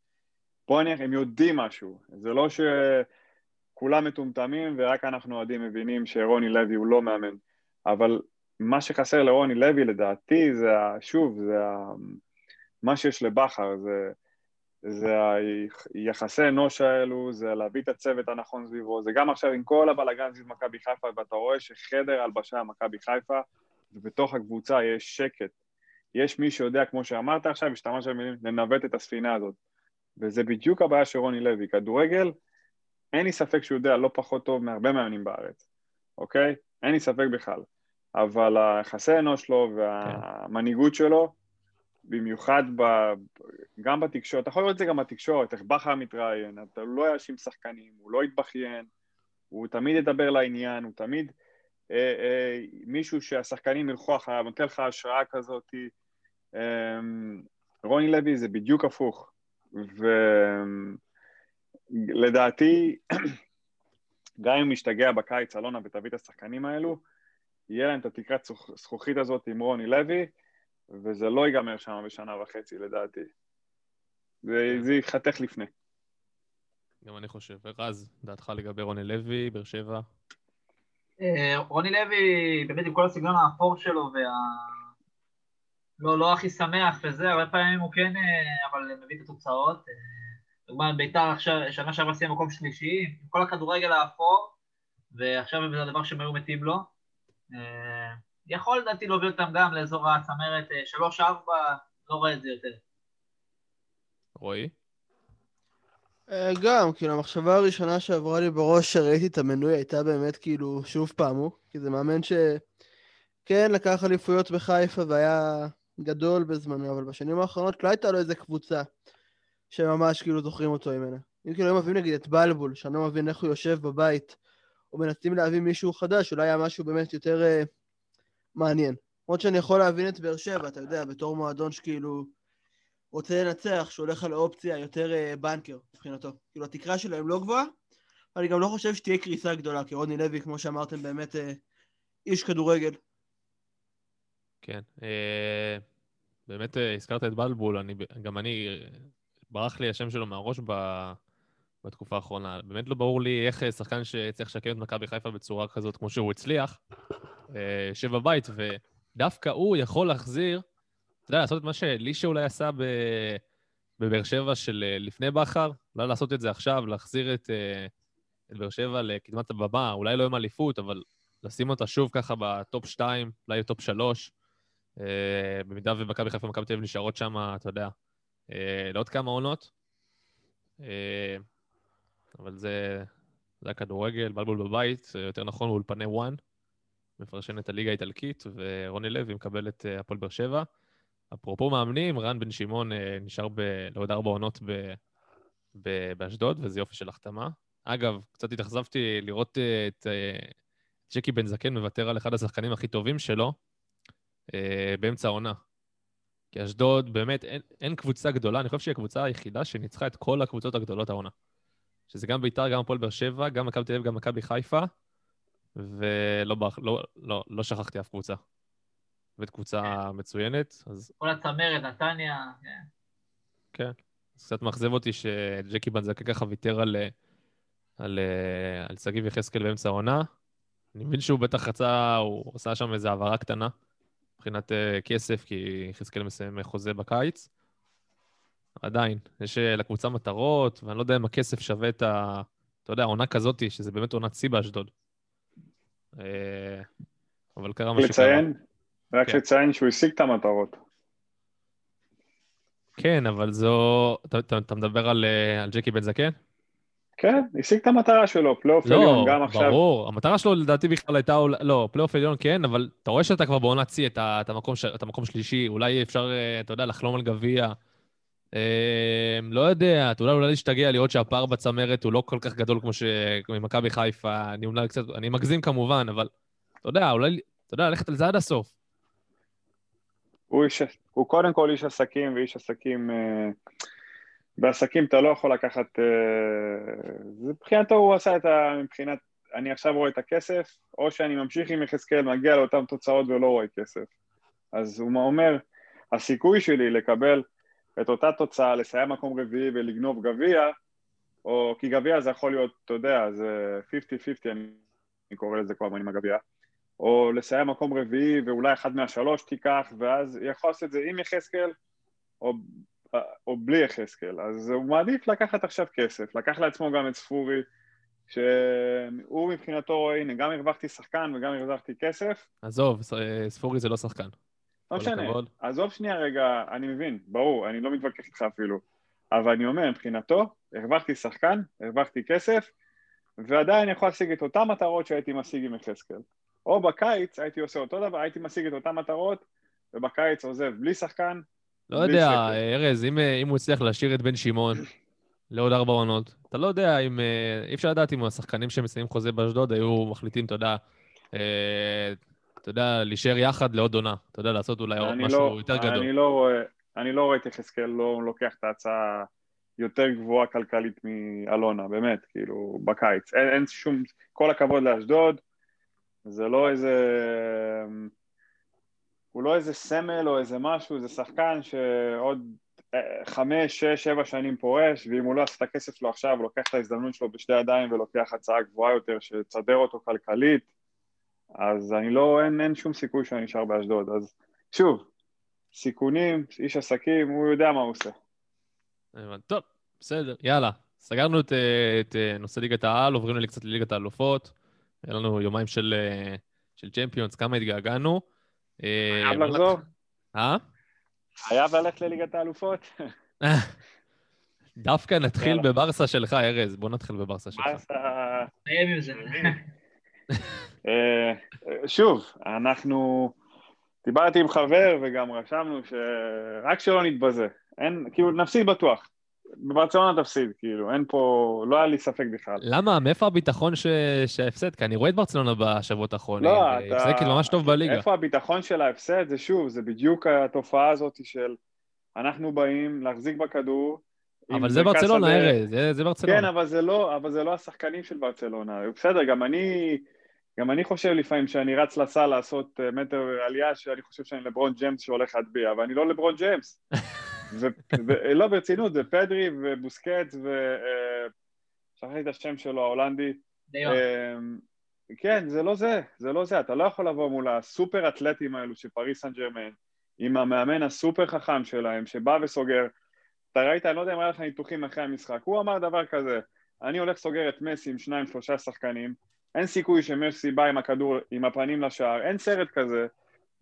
E: בוא נניח, הם יודעים משהו. זה לא שכולם מטומטמים ורק אנחנו אוהדים מבינים שרוני לוי הוא לא מאמן. אבל מה שחסר לרוני לוי לדעתי זה, שוב, זה ה- מה שיש לבכר, זה, זה היחסי אנוש האלו, זה להביא את הצוות הנכון סביבו, זה גם עכשיו עם כל הבלאגן סביב מכבי חיפה, ואתה רואה שחדר הלבשה מכבי חיפה, ובתוך הקבוצה יש שקט. יש מי שיודע, כמו שאמרת עכשיו, השתמשת במילים, לנווט את הספינה הזאת. וזה בדיוק הבעיה של רוני לוי. כדורגל, אין לי ספק שהוא יודע לא פחות טוב מהרבה מאמנים בארץ, אוקיי? אין לי ספק בכלל. אבל היחסי אנוש שלו והמנהיגות שלו, במיוחד ב... גם בתקשורת, אתה יכול לראות את זה גם בתקשורת, איך בכר מתראיין, אתה לא יאשים שחקנים, הוא לא יתבכיין, הוא תמיד ידבר לעניין, הוא תמיד אה, אה, מישהו שהשחקנים ילכו אחריו, נותן לך השראה כזאת. אה, רוני לוי זה בדיוק הפוך, ולדעתי, [clears throat] גם אם נשתגע בקיץ אלונה ותביא את השחקנים האלו, יהיה להם את התקרת זכוכית הזאת עם רוני לוי, וזה לא ייגמר שם בשנה וחצי לדעתי. זה, זה ייחתך לפני.
C: גם אני חושב. רז, דעתך לגבי רוני לוי, באר שבע?
F: אה, רוני לוי, באמת עם כל הסגנון האפור שלו וה... לא, לא הכי שמח וזה, הרבה פעמים הוא כן, אה, אבל מביא את התוצאות. אה, דוגמא, ביתר עכשיו, שנה שעברה סיים מקום שלישי, עם כל הכדורגל האפור, ועכשיו זה הדבר שהם היו מתים לו. אה, יכול לדעתי להוביל אותם גם לאזור הצמרת אה, שלוש-ארבע, לא רואה את זה יותר.
C: רועי?
D: אה, גם, כאילו, המחשבה הראשונה שעברה לי בראש שראיתי את המנוי הייתה באמת כאילו, שוב פעם הוא, כי זה מאמן שכן לקח אליפויות בחיפה והיה גדול בזמנו, אבל בשנים האחרונות לא הייתה לו איזה קבוצה שממש כאילו זוכרים אותו ממנה. אם כאילו היו מביאים נגיד את בלבול, שאני לא מבין איך הוא יושב בבית, או מנסים להביא מישהו חדש, אולי היה משהו באמת יותר uh, מעניין. למרות שאני יכול להבין את באר שבע, אתה יודע, בתור מועדון שכאילו רוצה לנצח, שהולך על האופציה יותר אה, בנקר מבחינתו. כאילו, התקרה שלהם לא גבוהה, אני גם לא חושב שתהיה קריסה גדולה, כי רוני לוי, כמו שאמרתם, באמת אה, איש כדורגל.
C: כן. אה, באמת אה, הזכרת את בלבול, אני, גם אני, אה, ברח לי השם שלו מהראש ב, בתקופה האחרונה. באמת לא ברור לי איך אה, שחקן שצריך לשקם את מכבי חיפה בצורה כזאת כמו שהוא הצליח, אה, יושב בבית, ודווקא הוא יכול להחזיר, אתה יודע, לעשות את מה שאלישע אולי עשה. בבאר שבע של אה, לפני בכר, אולי לעשות את זה עכשיו, להחזיר את, את באר שבע לקדמת הבמה, אולי לא עם אליפות, אבל לשים אותה שוב ככה בטופ 2, אולי בטופ 3. אה, במידה ומכבי חיפה ומכבי תל אביב נשארות שם, אתה יודע, לעוד כמה עונות. אבל זה, זה הכדורגל, בלבול בבית, אה, יותר נכון באולפני וואן, מפרשן את הליגה האיטלקית, ורוני לוי מקבל את אה, הפועל באר שבע. אפרופו מאמנים, רן בן שמעון אה, נשאר ב- לעוד ארבע עונות ב- ב- באשדוד, וזה יופי של החתמה. אגב, קצת התאכזבתי לראות את ג'קי בן זקן מוותר על אחד השחקנים הכי טובים שלו באמצע העונה. כי אשדוד, באמת, אין, אין קבוצה גדולה, אני חושב שהיא הקבוצה היחידה שניצחה את כל הקבוצות הגדולות העונה. שזה גם ביתר, גם הפועל באר שבע, גם מכבי תל אביב, גם מכבי חיפה, ולא לא, לא, לא שכחתי אף קבוצה. באמת קבוצה מצוינת, אז
F: כל הצמרת, נתניה, כן.
C: כן. אז קצת מאכזב אותי שג'קי בן זקן ככה ויתר על, על, על שגיב יחזקאל באמצע העונה. אני מבין שהוא בטח רצה, הוא עשה שם איזו העברה קטנה מבחינת אה, כסף, כי יחזקאל מסיים חוזה בקיץ. עדיין, יש אה, לקבוצה מטרות, ואני לא יודע אם הכסף שווה את ה... אתה יודע, עונה כזאתי, שזה באמת עונת שיא באשדוד. אה, אבל קרה משהו קרה.
E: לציין, רק
C: כן.
E: לציין שהוא השיג את המטרות.
C: כן, אבל זו... אתה, אתה, אתה מדבר על, אה, על ג'קי בן זקן?
E: כן, השיג את המטרה שלו, פלייאוף
C: לא,
E: עליון, גם עכשיו.
C: ברור. המטרה שלו לדעתי בכלל הייתה, לא, פלייאוף עליון כן, אבל אתה רואה שאתה כבר בעונת שיא, אתה, אתה, מקום אתה מקום שלישי, אולי אפשר, אתה יודע, לחלום על גביע. אה, לא יודע, אולי אולי להשתגע, לראות שהפער בצמרת הוא לא כל כך גדול כמו שמכבי חיפה. אני אולי קצת, אני מגזים כמובן, אבל אתה יודע, אולי, אתה יודע, ללכת על זה עד הסוף.
E: הוא, איש, הוא קודם כל איש עסקים, ואיש עסקים... אה, בעסקים אתה לא יכול לקחת... אה, מבחינתו הוא עשה את ה... מבחינת... אני עכשיו רואה את הכסף, או שאני ממשיך עם יחזקאל, מגיע לאותן תוצאות ולא רואה כסף. אז הוא אומר, הסיכוי שלי לקבל את אותה תוצאה, לסיים מקום רביעי ולגנוב גביע, או כי גביע זה יכול להיות, אתה יודע, זה 50-50, אני, אני קורא לזה כל הזמן עם הגביע, או לסיים מקום רביעי ואולי אחד מהשלוש תיקח, ואז יכול לעשות את זה עם יחזקאל, או, או בלי יחזקאל. אז הוא מעדיף לקחת עכשיו כסף, לקח לעצמו גם את ספורי, שהוא מבחינתו הנה, גם הרווחתי שחקן וגם הרווחתי כסף,
C: עזוב, אה, ספורי זה לא שחקן.
E: לא משנה. עזוב שנייה רגע, אני מבין, ברור, אני לא מתווכח איתך אפילו, אבל אני אומר, מבחינתו, הרווחתי שחקן, הרווחתי כסף, ועדיין יכול להשיג את אותן מטרות שהייתי משיג עם יחזקאל. או בקיץ הייתי עושה אותו דבר, הייתי משיג את אותן מטרות, ובקיץ עוזב בלי שחקן,
C: לא
E: בלי
C: יודע,
E: שקל.
C: ארז, אם, אם הוא הצליח להשאיר את בן שמעון [coughs] לעוד ארבע עונות, אתה לא יודע אם... אה, אי אפשר לדעת אם השחקנים שמסיימים חוזה באשדוד היו מחליטים, אתה יודע, אה, אתה יודע, להישאר יחד לעוד עונה. אתה יודע, לעשות אולי עוד
E: אני
C: משהו
E: לא,
C: יותר גדול.
E: אני לא רואה, אני לא רואה את יחזקאל לא לוקח את ההצעה יותר גבוהה כלכלית מאלונה, באמת, כאילו, בקיץ. אין, אין שום, כל הכבוד לאשדוד, זה לא איזה... הוא לא איזה סמל או איזה משהו, זה שחקן שעוד אה, חמש, שש, שבע שנים פורש, ואם הוא לא עשה את הכסף שלו עכשיו, הוא לוקח את ההזדמנות שלו בשתי ידיים ולוקח הצעה גבוהה יותר שתסדר אותו כלכלית, אז אני לא, אין, אין שום סיכוי שאני נשאר באשדוד. אז שוב, סיכונים, איש עסקים, הוא יודע מה הוא עושה.
C: טוב, בסדר, יאללה. סגרנו את, את אה, נושא ליגת העל, עוברים לי קצת לליגת האלופות. היה לנו יומיים של, אה, של צ'מפיונס, כמה התגעגענו. אה,
E: חייב לחזור?
C: אה?
E: חייב ללכת לליגת האלופות? [laughs]
C: דווקא נתחיל
E: יאללה.
C: בברסה שלך, ארז. בוא נתחיל בברסה שלך.
E: ברסה...
F: נסיים עם זה. [laughs]
E: אה, שוב, אנחנו... דיברתי עם חבר וגם רשמנו שרק שלא נתבזה. אין, כאילו, נפסיד בטוח. בברצלונה תפסיד, כאילו, אין פה, לא היה לי ספק בכלל.
C: למה? מאיפה הביטחון ש- שההפסד? כי אני רואה את ברצלונה בשבועות האחרונים.
E: לא, אתה...
C: משחקת ממש טוב בליגה.
E: איפה הביטחון של ההפסד? זה שוב, זה בדיוק התופעה הזאת של אנחנו באים להחזיק בכדור.
C: אבל זה ברצלונה. ארז, זה- זה ברצלונה.
E: כן, אבל זה לא, אבל זה לא השחקנים של ברצלונה. בסדר, גם אני, גם אני חושב לפעמים שאני רץ לסל לעשות אה, מטר עלייה, שאני חושב שאני לברון ג'יימס שהולך להטביע, אבל אני לא לברון ג'יימס. [laughs] ו- ו- לא, ברצינות, זה פדרי ובוסקטס ו... אה, שכחתי את השם שלו, ההולנדי. אמ, כן, זה לא זה, זה לא זה, אתה לא יכול לבוא מול הסופר אתלטים האלו של פריס סן ג'רמן, עם המאמן הסופר חכם שלהם, שבא וסוגר. אתה ראית, אני לא יודע אם היה לך ניתוחים אחרי המשחק, הוא אמר דבר כזה, אני הולך סוגר את מסי עם שניים, שלושה שחקנים, אין סיכוי שמסי בא עם הכדור, עם הפנים לשער, אין סרט כזה,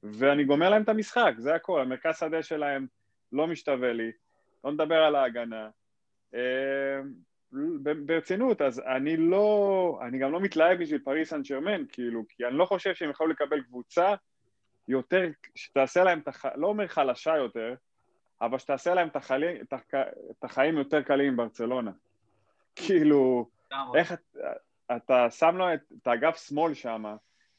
E: ואני גומר להם את המשחק, זה הכל, המרכז שדה שלהם לא משתווה לי, לא נדבר על ההגנה. ב- ברצינות, אז אני לא, אני גם לא מתלהב בשביל פריס סן ג'רמן, כאילו, כי אני לא חושב שהם יכולים לקבל קבוצה יותר, שתעשה להם, את הח... לא אומר חלשה יותר, אבל שתעשה להם את, החלי... את, הח... את החיים יותר קלים עם ברצלונה. כאילו. איך את, אתה שם לו את, את האגף שמאל שם,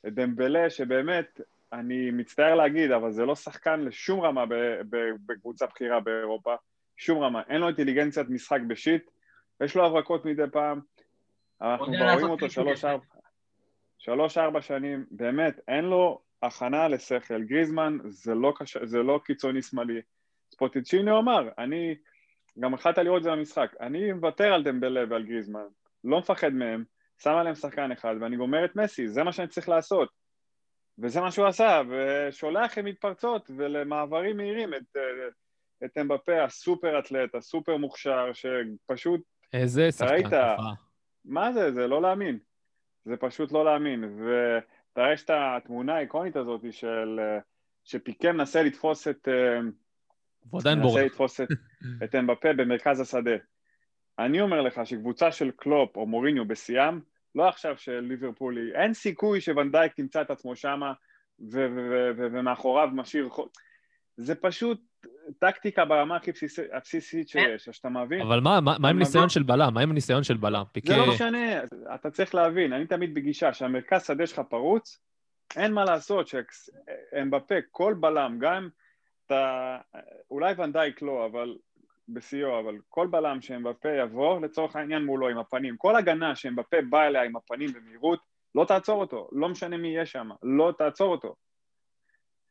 E: את דמבלה, שבאמת, אני מצטער להגיד, אבל זה לא שחקן לשום רמה ב, ב, בקבוצה בכירה באירופה, שום רמה. אין לו אינטליגנציית משחק בשיט, יש לו הברקות מדי פעם, אנחנו כבר רואים אותו
F: פיצ'ים
E: שלוש. ארבע, שלוש, ארבע שנים, באמת, אין לו הכנה לשכל. גריזמן זה לא, קש... זה לא קיצוני שמאלי. ספוטיצ'יניו אמר, אני, גם יכולת לראות את זה במשחק, אני מוותר על דמבלה ועל גריזמן, לא מפחד מהם, שם עליהם שחקן אחד ואני גומר את מסי, זה מה שאני צריך לעשות. וזה מה שהוא עשה, ושולח עם מתפרצות ולמעברים מהירים את, אה, את אמבפה הסופר אתלט, הסופר מוכשר, שפשוט
C: איזה שחקן
E: ראית? מה זה? זה לא להאמין. זה פשוט לא להאמין. ואתה רואה את התמונה האיקונית הזאת של... אה, שפיקה מנסה לתפוס את... אה,
C: הוא עדיין
E: מנסה
C: בורח.
E: לתפוס את, את אמבפה במרכז השדה. אני אומר לך שקבוצה של קלופ או מוריניו בשיאם, לא עכשיו של ליברפולי, אין סיכוי שוונדייק תמצא את עצמו שמה ומאחוריו משאיר... זה פשוט טקטיקה ברמה הכי בסיסי- הבסיסית שיש, אז שאתה מבין?
C: אבל מה, מה, מה עם ניסיון. של בלם? מה עם הניסיון של בלם? פיקה...
E: זה לא משנה, אתה צריך להבין, אני תמיד בגישה שהמרכז שדה שלך פרוץ, אין מה לעשות, שאמבפה, כל בלם, גם אם אתה, אולי ונדייק לא, אבל בשיאו, אבל כל בלם שאמבפה יבוא, לצורך העניין מולו עם הפנים, כל הגנה שאמבפה בא אליה עם הפנים במהירות, לא תעצור אותו, לא משנה מי יהיה שם, לא תעצור אותו.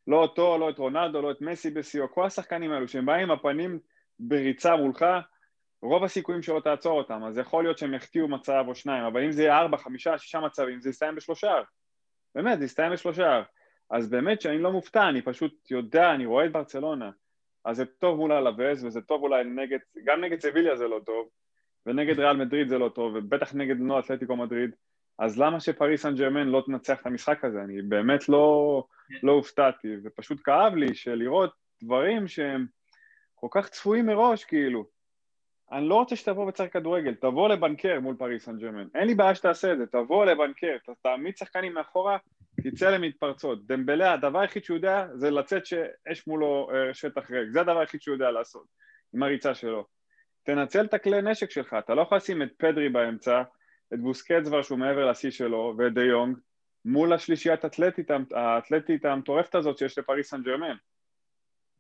E: לא אותו, לא את רונלדו, לא את מסי בשיאו, כל השחקנים האלו שהם באים עם הפנים בריצה מולך, רוב הסיכויים שלא תעצור אותם, אז יכול להיות שהם יחטיאו מצב או שניים, אבל אם זה יהיה ארבע, חמישה, שישה מצבים, זה יסתיים בשלושה. באמת, זה יסתיים בשלושה. אז באמת שאני לא מופתע, אני פשוט יודע, אני רואה את ברצלונה. אז זה טוב מול הלווז, וזה טוב אולי נגד, גם נגד סביליה זה לא טוב, ונגד ריאל מדריד זה לא טוב, ובטח נגד נו אתלטיקו מדריד. אז למה שפריס סן ג'רמן לא תנצח את המשחק הזה? אני באמת לא, לא הופתעתי, ופשוט כאב לי שלראות דברים שהם כל כך צפויים מראש, כאילו. אני לא רוצה שתבוא וצריך כדורגל, תבוא לבנקר מול פריס סן ג'רמן. אין לי בעיה שתעשה את זה, תבוא לבנקר, תעמיד שחקנים מאחורה, תצא למתפרצות. דמבלה, הדבר היחיד שהוא יודע זה לצאת שיש מולו אה, שטח ריק, זה הדבר היחיד שהוא יודע לעשות, עם הריצה שלו. תנצל את הכלי נשק שלך, אתה לא יכול לשים את פדרי באמצע, את בוסקטס כבר שהוא מעבר לשיא שלו, ואת דה יונג, מול השלישיית האתלטית, האתלטית המטורפת הזאת שיש לפריס סן ג'רמן.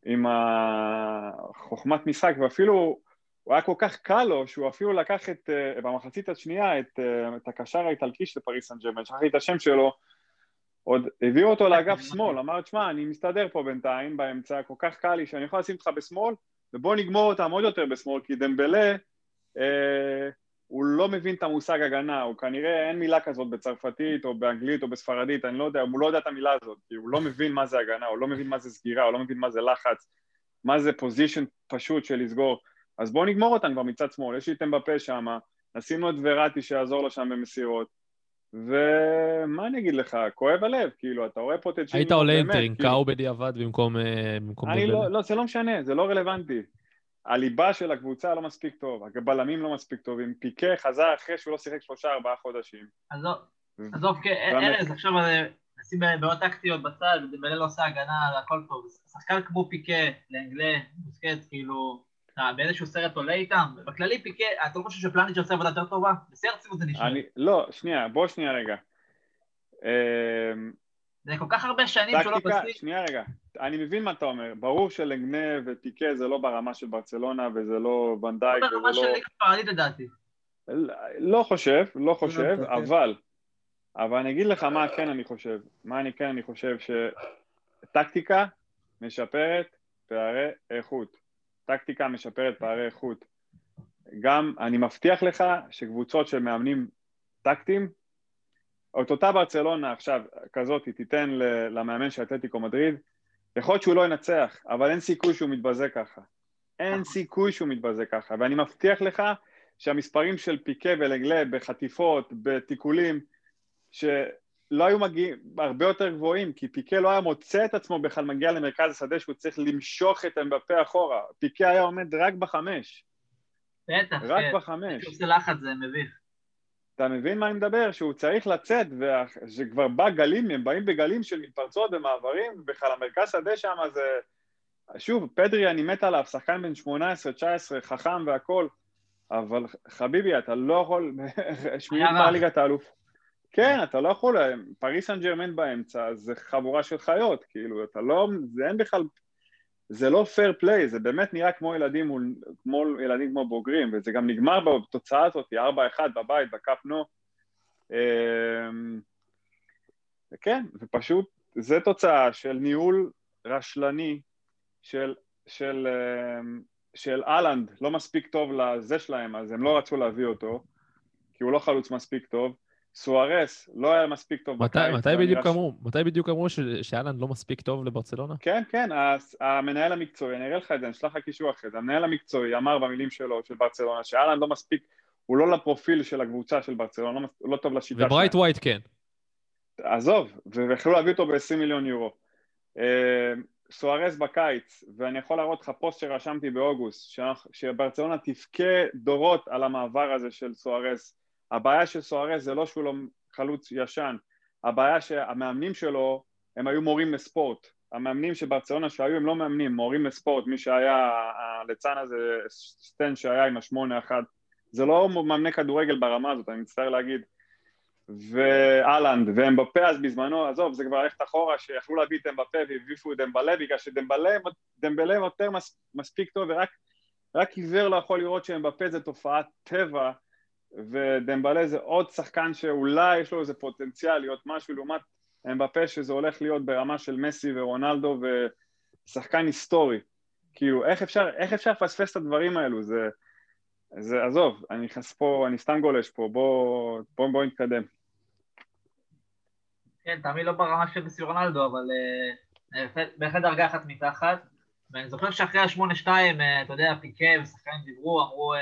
E: עם החוכמת משחק, ואפילו הוא היה כל כך קל לו, שהוא אפילו לקח את, אה, במחצית השנייה את, אה, את הקשר האיטלקי של פריס סן ג'רמן, שכחתי את השם שלו, עוד הביאו אותו [laughs] לאגף שמאל, אמר, תשמע, אני מסתדר פה בינתיים, באמצע, כל כך קל לי שאני יכול לשים אותך בשמאל, ובוא נגמור אותם עוד יותר בשמאל, כי דמבלה, אה, הוא לא מבין את המושג הגנה, הוא כנראה, אין מילה כזאת בצרפתית או באנגלית או בספרדית, אני לא יודע, הוא לא יודע את המילה הזאת, כי הוא לא מבין מה זה הגנה, הוא לא מבין מה זה סגירה, הוא לא מבין מה זה לחץ, מה זה פוזיישן פשוט של לסגור. אז בואו נגמור אותם כבר מצד שמאל, יש לי את אמבפה שם, נשים לו את וראטי שיעזור לו שם במסירות, ומה אני אגיד לך, כואב הלב, כאילו, אתה רואה פוטנציאל...
C: היית עולה עם
E: באמת, כאילו.
C: טרינקאו בדיעבד במקום אה, במקום
E: אני? לא, לא, זה לא משנה, זה לא רלוונטי. הליבה של הקבוצה לא מספיק טוב, הבלמים לא מספיק טובים, פיקה חזר אחרי שהוא לא שיחק שלושה ארבעה חודשים.
F: עזוב, עזוב, כן. ארז, עכשיו נשים בעיות טקטיות בצד, דמבלה לא עושה הגנה על הכל טוב. שחקן כמו פיקה, לאנגלה, בוסקט, כאילו, באיזשהו סרט עולה איתם? בכללי פיקה, אתה לא חושב שפלניץ' עושה עבודה יותר טובה? בשיא הרצינות זה נשמע.
E: אני, לא, שנייה, בוא שנייה רגע. אמ,
F: זה כל כך הרבה שנים שהוא לא
E: טקטיקה,
F: בשיא.
E: שנייה רגע, אני מבין מה אתה אומר, ברור שלגנה ופיקה זה לא ברמה של ברצלונה וזה לא ונדייק
F: לא
E: וזה
F: ברמה של
E: לא...
F: ליגה ספרדית לדעתי.
E: לא חושב, לא חושב,
D: אוקיי.
E: אבל, אבל אני אגיד לך מה כן אני חושב, מה אני כן אני חושב שטקטיקה משפרת פערי איכות, טקטיקה משפרת פערי איכות, גם אני מבטיח לך שקבוצות של מאמנים טקטיים, את אותה ברצלונה עכשיו כזאת תיתן ל- למאמן של אתלטיקו מדריד, יכול להיות שהוא לא ינצח, אבל אין סיכוי שהוא מתבזה ככה. אין סיכוי שהוא מתבזה ככה, ואני מבטיח לך שהמספרים של פיקה ולגלה בחטיפות, בתיקולים, שלא היו מגיעים, הרבה יותר גבוהים, כי פיקה לא היה מוצא את עצמו בכלל מגיע למרכז השדה שהוא צריך למשוך את אמבפה אחורה. פיקה היה עומד רק בחמש,
F: בטח,
E: רק
F: כן.
E: בחמש.
F: עושה לחץ זה מביך.
E: אתה מבין מה אני מדבר? שהוא צריך לצאת, ושכבר בא גלים, הם באים בגלים של מתפרצות ומעברים, בכלל המרכז שדה שם זה... שוב, פדרי, אני מת עליו, שחקן בן 18-19, חכם והכל, אבל חביבי, אתה לא יכול... [laughs] שמינית
F: היה רך.
E: בליגת האלוף. כן, אתה לא יכול, פריס סן ג'רמן באמצע, זה חבורה של חיות, כאילו, אתה לא... זה אין בכלל... זה לא פייר פליי, זה באמת נראה כמו ילדים מול, כמו ילדים כמו בוגרים, וזה גם נגמר בתוצאה הזאת, 4-1 בבית, בקאפ נו. אמ, וכן, ופשוט, זה תוצאה של ניהול רשלני של, של, אמ, של אהלנד, לא מספיק טוב לזה שלהם, אז הם לא רצו להביא אותו, כי הוא לא חלוץ מספיק טוב. סוארס לא היה מספיק טוב
C: מתי,
E: בקיץ,
C: מתי בדיוק אמרו? מתי בדיוק אמרו ש- שהאלנד לא מספיק טוב לברצלונה?
E: כן, כן, המנהל המקצועי, אני אראה לך את זה, אני אשלח לך קישור אחרי זה, המנהל המקצועי אמר במילים שלו, של ברצלונה, שהאלנד לא מספיק, הוא לא לפרופיל של הקבוצה של ברצלונה, לא, הוא לא טוב לשיטה
C: וברייטווייט כן.
E: עזוב, ויכלו להביא אותו ב-20 מיליון יורו. אה, סוארז בקיץ, ואני יכול להראות לך פוסט שרשמתי באוגוסט, שברצלונה תבכה דורות על המעבר הזה של סוארז. הבעיה של סוארז זה לא שהוא לא חלוץ ישן, הבעיה שהמאמנים שלו הם היו מורים לספורט. המאמנים של ברצלונה שהיו הם לא מאמנים, מורים לספורט, מי שהיה, הליצן הזה, סטן שהיה עם השמונה אחד, זה לא מאמני כדורגל ברמה הזאת, אני מצטער להגיד. ואלנד ואמבפה אז בזמנו, עזוב, זה כבר ללכת אחורה, שיכלו להביא את אמבפה והביאו את דמבלה, בגלל שדמבלה דמבלה יותר מס, מספיק טוב, ורק רק עיוור לא יכול לראות שאמבפה זה תופעת טבע, ודמבלה זה עוד שחקן שאולי יש לו איזה פוטנציאל להיות משהו לעומת אמבפה שזה הולך להיות ברמה של מסי ורונלדו ושחקן היסטורי. כאילו, איך אפשר, איך אפשר לפספס את הדברים האלו? זה, זה, עזוב, אני נכנס פה, אני סתם גולש פה, בוא, בוא, בוא נתקדם.
F: כן, תמיד לא ברמה של מסי רונלדו, אבל אה, בהחלט- דרגה אחת מתחת. ואני זוכר שאחרי ה-8-2, אה, אתה יודע, פיקה ושחקנים דיברו, אמרו,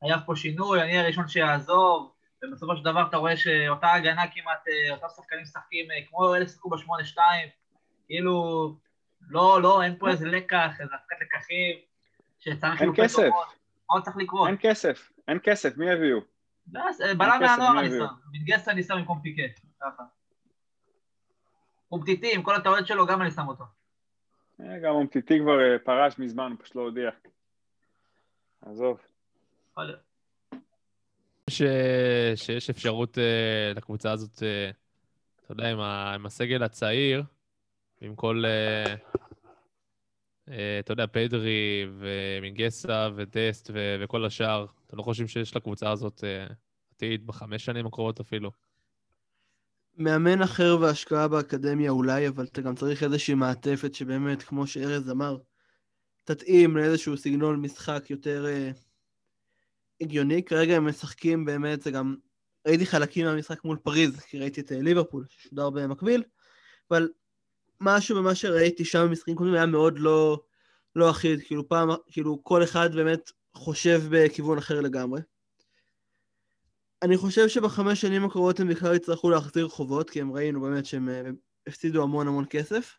F: חייב פה שינוי, אני הראשון שיעזוב, ובסופו של דבר אתה רואה שאותה הגנה כמעט, אה, אותם שחקנים משחקים אה, כמו אלה ששיחקו ב-8-2, כאילו, לא, לא, אין פה איזה לקח, איזה הפקת לקחים, שצריך
E: אין כסף.
F: מה עוד צריך לקרות?
E: אין כסף, אין כסף, מי יביאו?
F: לא, אה, בלם מהנוער אני? שם, מנגסה אני שם במקום פיקה, ככה. אומטיטי, עם כל הטעויות שלו, גם אני שם אותו.
E: גם אומטיטי כבר פרש מזמן, הוא פשוט לא הודיע. עזוב.
F: יכול להיות.
C: ש... שיש אפשרות uh, לקבוצה הזאת, uh, אתה יודע, עם, ה... עם הסגל הצעיר, עם כל, uh, uh, אתה יודע, פדרי ומינגסה ודסט ו... וכל השאר, אתם לא חושבים שיש לקבוצה הזאת uh, עתיד בחמש שנים הקרובות אפילו?
D: מאמן אחר והשקעה באקדמיה אולי, אבל אתה גם צריך איזושהי מעטפת שבאמת, כמו שארז אמר, תתאים לאיזשהו סגנון משחק יותר אה, הגיוני. כרגע הם משחקים באמת, זה גם... ראיתי חלקים מהמשחק מול פריז, כי ראיתי את אה, ליברפול, ששודר במקביל, אבל משהו במה שראיתי שם במשחקים קודמים היה מאוד לא, לא אחיד, כאילו פעם, כאילו כל אחד באמת חושב בכיוון אחר לגמרי. אני חושב שבחמש שנים הקרובות הם בכלל יצטרכו להחזיר חובות, כי הם ראינו באמת שהם אה, הפסידו המון המון כסף.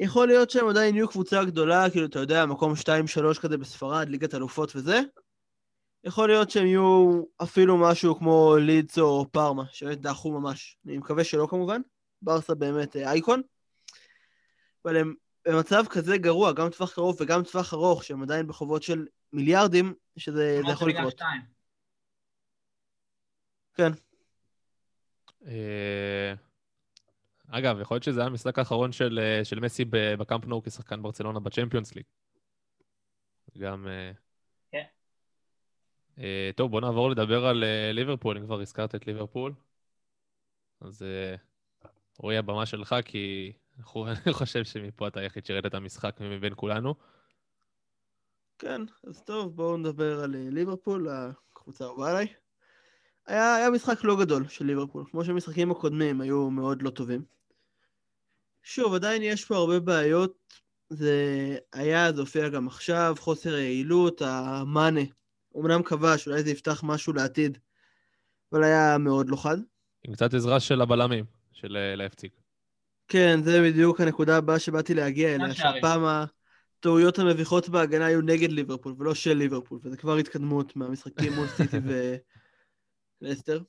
D: יכול להיות שהם עדיין יהיו קבוצה גדולה, כאילו, אתה יודע, מקום 2-3 כזה בספרד, ליגת אלופות וזה. יכול להיות שהם יהיו אפילו משהו כמו לידס או פארמה, שבאמת דעכו ממש. אני מקווה שלא כמובן. ברסה באמת אה, אייקון. אבל הם במצב כזה גרוע, גם טווח קרוב וגם טווח ארוך, שהם עדיין בחובות של מיליארדים, שזה זה יכול לקרות. כן.
C: אה, אגב, יכול להיות שזה היה המשחק האחרון של, אה, של מסי בקאמפ נו כשחקן ברצלונה בצ'מפיונס ליג. גם... אה, טוב, בוא נעבור לדבר על אה, ליברפול, אם כבר הזכרת את ליברפול. אז אה, רועי, הבמה שלך, כי [laughs] אני חושב שמפה אתה היחיד שראית את המשחק מבין כולנו.
D: כן, אז טוב, בואו נדבר על ליברפול, הקבוצה האהובה עליי. היה, היה משחק לא גדול של ליברפול, כמו שהמשחקים הקודמים היו מאוד לא טובים. שוב, עדיין יש פה הרבה בעיות, זה היה, זה הופיע גם עכשיו, חוסר היעילות, המאנה. אמנם כבש, אולי זה יפתח משהו לעתיד, אבל היה מאוד לא חד.
C: עם קצת עזרה של הבלמים, של אה, לייפציג.
D: כן, זה בדיוק הנקודה הבאה שבאתי להגיע אליה. שהפעם הטעויות המביכות בהגנה היו נגד ליברפול ולא של ליברפול, וזה כבר התקדמות מהמשחקים מול סיטי [laughs] ולסטר.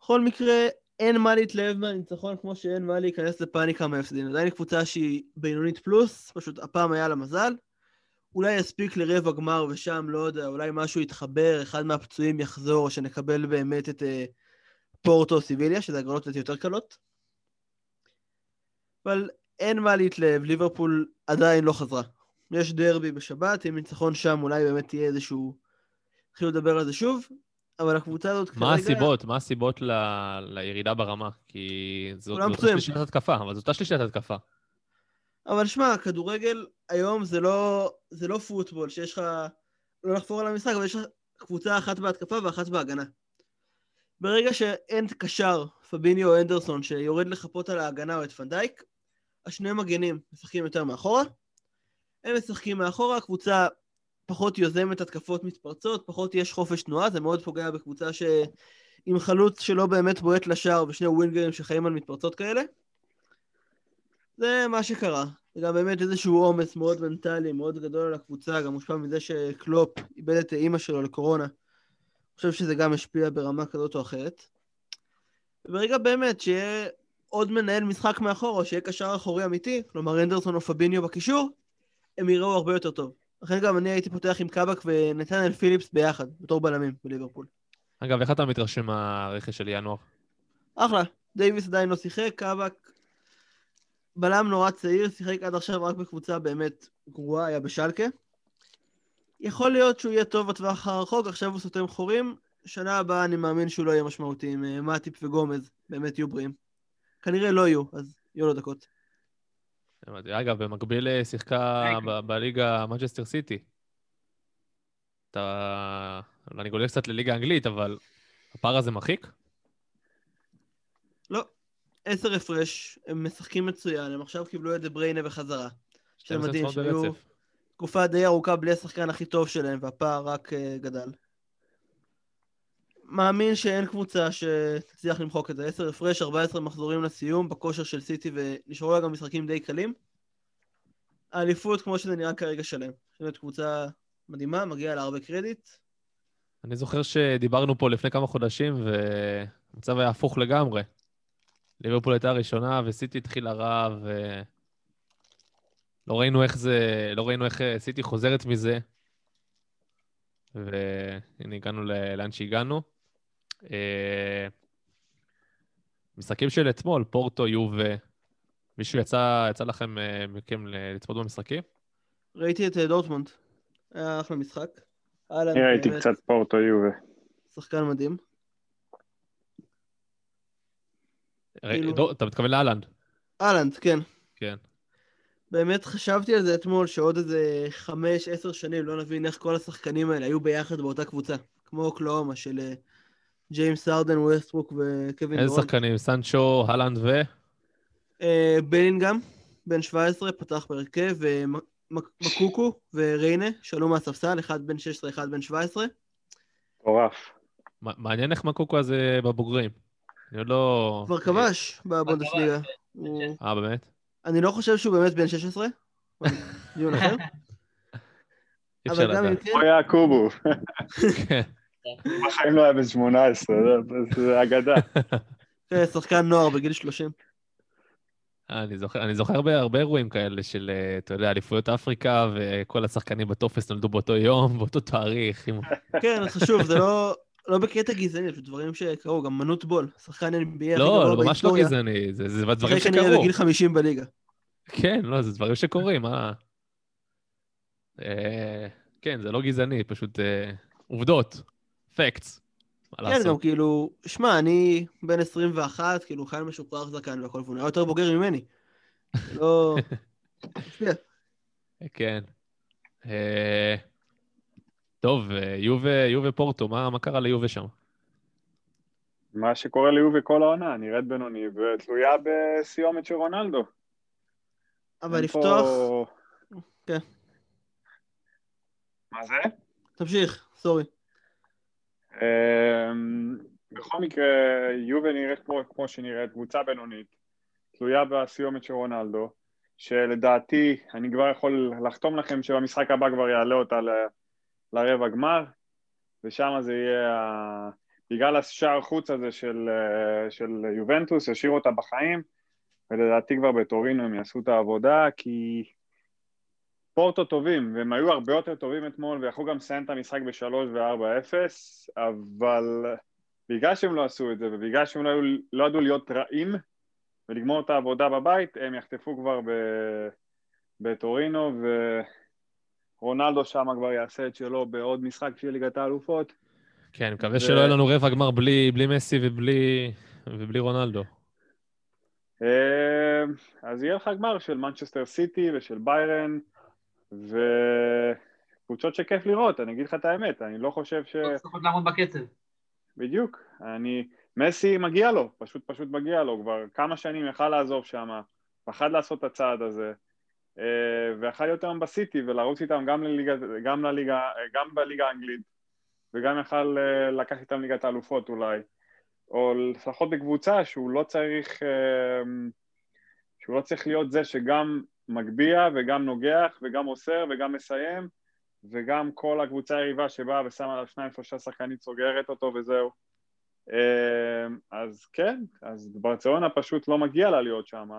D: בכל מקרה, אין מה להתלהב מהניצחון כמו שאין מה להיכנס לפאניקה מההפסדים. עדיין קבוצה שהיא בינונית פלוס, פשוט הפעם היה לה מזל. אולי יספיק לרבע גמר ושם, לא יודע, אולי משהו יתחבר, אחד מהפצועים יחזור, שנקבל באמת את אה, פורטו סיביליה, שזה הגרלות קצת יותר קלות. אבל אין מה להתלהב, ליברפול עדיין לא חזרה. יש דרבי בשבת, עם ניצחון שם אולי באמת תהיה איזשהו... התחילו לדבר על זה שוב, אבל הקבוצה הזאת כרגע...
C: מה הסיבות? מה הסיבות ל- לירידה ברמה? כי אותה
D: פצועים.
C: שלישת התקפה, אבל זו אותה שלישת התקפה.
D: אבל שמע, כדורגל היום זה לא, זה לא פוטבול, שיש לך... לא לחפור על המשחק, אבל יש לך קבוצה אחת בהתקפה ואחת בהגנה. ברגע שאין קשר, פביניו או אנדרסון, שיורד לחפות על ההגנה או את פנדייק, השני מגנים משחקים יותר מאחורה. הם משחקים מאחורה, הקבוצה פחות יוזמת התקפות מתפרצות, פחות יש חופש תנועה, זה מאוד פוגע בקבוצה ש... עם חלוץ שלא באמת בועט לשער ושני ווינגרים שחיים על מתפרצות כאלה. זה מה שקרה. זה גם באמת איזשהו עומס מאוד מנטלי, מאוד גדול על הקבוצה, גם מושפע מזה שקלופ איבד את אימא שלו לקורונה. אני חושב שזה גם השפיע ברמה כזאת או אחרת. וברגע באמת שיהיה עוד מנהל משחק מאחור, או שיהיה קשר אחורי אמיתי, כלומר אנדרסון או פביניו בקישור, הם יראו הרבה יותר טוב. לכן גם אני הייתי פותח עם קאבק ונתנאל פיליפס ביחד, בתור בלמים בליברפול.
C: אגב, איך אתה מתרשם מהרכש של ינואר?
D: אחלה, דייוויס עדיין לא שיחק, קאבק בלם נורא צעיר, שיחק עד עכשיו רק בקבוצה באמת גרועה, היה בשלקה. יכול להיות שהוא יהיה טוב בטווח הרחוק, עכשיו הוא סותם חורים. שנה הבאה אני מאמין שהוא לא יהיה משמעותי, אם אה, מאטיפ וגומז באמת יהיו בריאים. כנראה לא יהיו, אז יהיו לו דקות.
C: אגב, במקביל אה, שיחקה בליגה מנצ'סטר סיטי. אתה... אני גולל קצת לליגה האנגלית, אבל הפער הזה מרחיק?
D: עשר הפרש, הם משחקים מצוין, הם עכשיו קיבלו את בריינה בחזרה. זה
C: 12
D: מדהים, שהיו. תקופה די ארוכה בלי השחקן הכי טוב שלהם, והפער רק אה, גדל. מאמין שאין קבוצה שתצליח למחוק את זה. 10 הפרש, 14 מחזורים לסיום, בכושר של סיטי, ונשארו לה גם משחקים די קלים. האליפות, כמו שזה נראה כרגע שלם. זאת קבוצה מדהימה, מגיע לה הרבה קרדיט.
C: אני זוכר שדיברנו פה לפני כמה חודשים, והמצב היה הפוך לגמרי. ליברפול הייתה הראשונה, וסיטי התחילה רע, ו... לא ראינו איך זה, לא ראינו איך אה, סיטי חוזרת מזה. והנה הגענו ל- לאן שהגענו. אה, משחקים של אתמול, פורטו, יובה. מישהו יצא, יצא לכם, אה, מכם ל- לצפות במשחקים?
D: ראיתי את דורטמונד. היה אחלה משחק.
E: אני ראיתי קצת פורטו יובה.
D: שחקן מדהים.
C: ר-
D: כאילו-
C: דור- אתה מתכוון להאלנד?
D: האלנד, כן.
C: כן.
D: באמת חשבתי על זה אתמול, שעוד איזה חמש, עשר שנים לא נבין איך כל השחקנים האלה היו ביחד באותה קבוצה. כמו אוקלהומה של אה, ג'יימס הארדן, ווסטברוק וקווין
C: איזה
D: דורנט.
C: שחקנים? סנצ'ו, הלנד ו...
D: אה, בלינגהם, בן 17, פתח בהרכב, ומוקוקו וריינה, שעלו מהספסל, אחד בן 16, אחד בן 17.
E: מטורף.
C: מעניין איך מקוקו הזה בבוגרים. אני עוד לא...
D: כבר כבש בבונדסליגה. הוא-
C: אה, באמת?
D: אני לא חושב שהוא באמת בן 16, אבל דיון אחר. אבל גם אם. כן,
E: הוא היה קובו.
C: כן.
E: בחיים לא היה בן 18, זה- זה אגדה.
D: כן, שחקן נוער בגיל 30.
C: אני זוכר, אני זוכר הרבה, הרבה אירועים כאלה של, אה, אתה יודע, אליפויות אפריקה, וכל השחקנים בטופס נולדו באותו יום, [laughs] באותו תאריך. עם...
D: כן, אז חשוב, זה לא... לא בקטע גזעני, זה דברים שקרו, גם מנות בול, שחקן NBA
C: לא, לא, ממש לא. גזעני, זה, זה דברים
D: שיחק כנראה
C: שקרו.
D: בגיל 50 בליגה.
C: כן, לא, זה דברים שקורים, מה... אה, כן, זה לא גזעני, פשוט אה, עובדות, פקטס.
D: כן, גם? כאילו, שמע, אני בן 21, כאילו, חייל משוחרר זקן והכל, והוא נראה יותר בוגר ממני. לא... [laughs]
C: כן. אה, טוב, אה, יובה, יובה פורטו, מה, מה קרה ליובה שם?
E: מה שקורה ליובי כל העונה, נראית בינוני, ותלויה בסיומת של רונלדו.
D: אבל לפתוח...
E: פה-
D: כן.
E: מה זה?
D: תמשיך, סורי.
E: אמ, בכל מקרה, יובה נראית כמו, כמו שנראית, קבוצה בינונית, תלויה בסיומת של רונלדו, שלדעתי, אני כבר יכול לחתום לכם שבמשחק הבא כבר יעלה אותה ל- לרבע גמר, ושם זה יהיה, בגלל השער חוץ הזה של, אה, של יובנטוס, ישאירו אותה בחיים, ולדעתי כבר בטורינו הם יעשו את העבודה, כי פורטו טובים, והם היו הרבה יותר טובים אתמול, ויכלו גם לסיים את המשחק ב-3 ו-4-0, אבל בגלל שהם לא עשו את זה, ובגלל שהם לא, היו- לא ידעו להיות רעים ולגמור את העבודה בבית, הם יחטפו כבר. בטורינו, ורונלדו שם כבר יעשה את שלו בעוד משחק של ליגת האלופות.
C: כן, אני מקווה
E: ו-
C: שלא יהיה לנו רבע גמר בלי, בלי מסי ובלי, ובלי רונלדו.
E: אה, אז יהיה לך גמר של מנצ'סטר סיטי ושל ביירן, וקבוצות שכיף לראות, אני אגיד לך את האמת, אני לא חושב ש...
F: לא צריכות לעמוד בקצב.
E: בדיוק, אני... מסי מגיע לו, פשוט פשוט מגיע לו, כבר כמה שנים יכל לעזוב שם, פחד לעשות את הצעד הזה, ויכל להיות היום בסיטי ולרוץ איתם גם, לליגה, גם, לליגה, גם בליגה האנגלית, וגם יכל אה, לקחת איתם ליגת האלופות אולי, או לפחות בקבוצה שהוא לא צריך, אה, שהוא לא צריך להיות זה שגם מגביה וגם נוגח וגם מוסר וגם מסיים, וגם כל הקבוצה היריבה שבאה ושמה עליו שניים שלושה שחקנים סוגרת אותו וזהו. אז כן, אז ברצלונה פשוט לא מגיע לה להיות שם.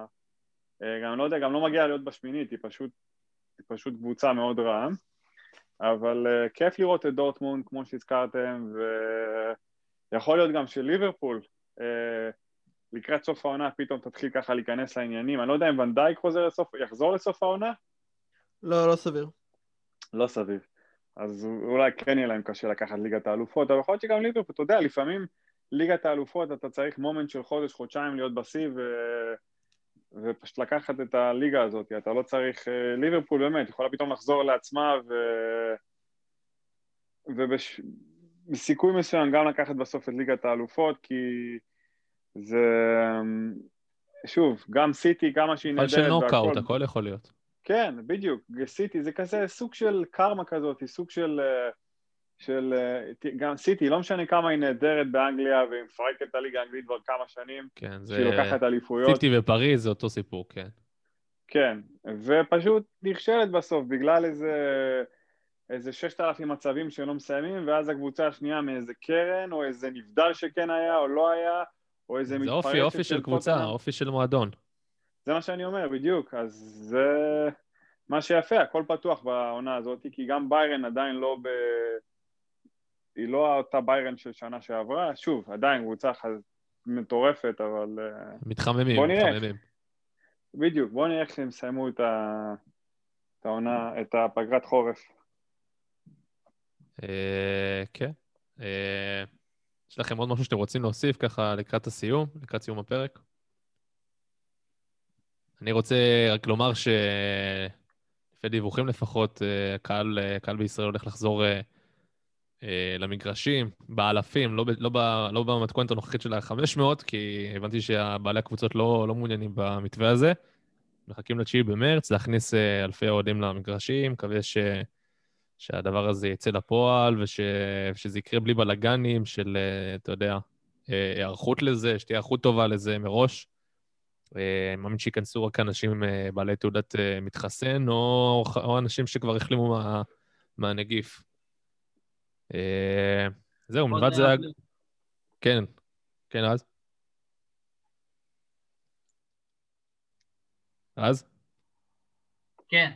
E: גם לא יודע, גם לא מגיע לה להיות בשמינית, היא פשוט, היא פשוט קבוצה מאוד רעה. אבל uh, כיף לראות את דורטמונד, כמו שהזכרתם, ויכול להיות גם שליברפול, uh, לקראת סוף העונה פתאום תתחיל ככה להיכנס לעניינים. אני לא יודע אם ונדייק חוזר לסוף, יחזור לסוף העונה?
D: לא, לא סביר.
E: לא סביר. אז אולי כן יהיה להם קשה לקחת ליגת האלופות, אבל יכול להיות שגם ליברפול, אתה יודע, לפעמים ליגת האלופות אתה צריך מומנט של חודש, חודשיים להיות בשיא ו... ופשוט לקחת את הליגה הזאת, אתה לא צריך, אה, ליברפול באמת יכולה פתאום לחזור לעצמה ו... ובסיכוי מסוים גם לקחת בסוף את ליגת האלופות, כי זה, שוב, גם סיטי, כמה שהיא
C: אבל
E: נהדרת
C: של נוקאוט,
E: והכל-
C: הכל יכול להיות.
E: כן, בדיוק, סיטי זה כזה סוג של קרמה כזאת, סוג של, אה, של אה, גם סיטי, לא משנה כמה היא נהדרת באנגליה והיא מפרקת את הליגה האנגלית כבר כמה שנים,
C: כן, זה...
E: שהיא לוקחת אליפויות,
C: סיטי ופריז זה אותו סיפור, כן.
E: כן, ופשוט נכשלת בסוף בגלל איזה, איזה ששת אלפים מצבים שלא מסיימים, ואז הקבוצה השנייה מאיזה קרן, או איזה נבדל שכן היה או לא היה, או איזה
C: זה
E: מתפרצת
C: אופי, אופי של קבוצה. אופי של מועדון.
E: זה מה שאני אומר, בדיוק. אז זה מה שיפה, הכל פתוח בעונה הזאת, כי גם ביירן עדיין לא ב... היא לא אותה ביירן של שנה שעברה, שוב, עדיין קבוצה ח- מטורפת, אבל אה,
C: מתחממים,
E: בוא נראה.
C: מתחממים.
E: בדיוק, בואו נראה איך הם יסיימו את, ה... את העונה, את הפגרת חורף.
C: אה, כן. אה, יש לכם עוד משהו שאתם רוצים להוסיף ככה לקראת הסיום, לקראת סיום הפרק? אני רוצה רק לומר שלפי דיווחים לפחות, אה, קהל, אה, קהל בישראל הולך לחזור למגרשים, באלפים, לא, לא, לא במתכונת הנוכחית של ה-500, כי הבנתי שבעלי הקבוצות לא, לא מעוניינים במתווה הזה. מחכים ל-9 במרץ, להכניס אה, אלפי אוהדים למגרשים, מקווה ש... שהדבר הזה יצא לפועל וש... ושזה יקרה בלי בלאגנים של, אה, אתה יודע, אה, היערכות לזה, שתהיה היערכות טובה לזה מראש. אה, אני מאמין שייכנסו רק אנשים אה, בעלי תעודת אה, מתחסן, או, או אנשים שכבר החלימו מה, מהנגיף. אה, זהו, מלבד זה... כן, כן, אז? אז?
F: כן,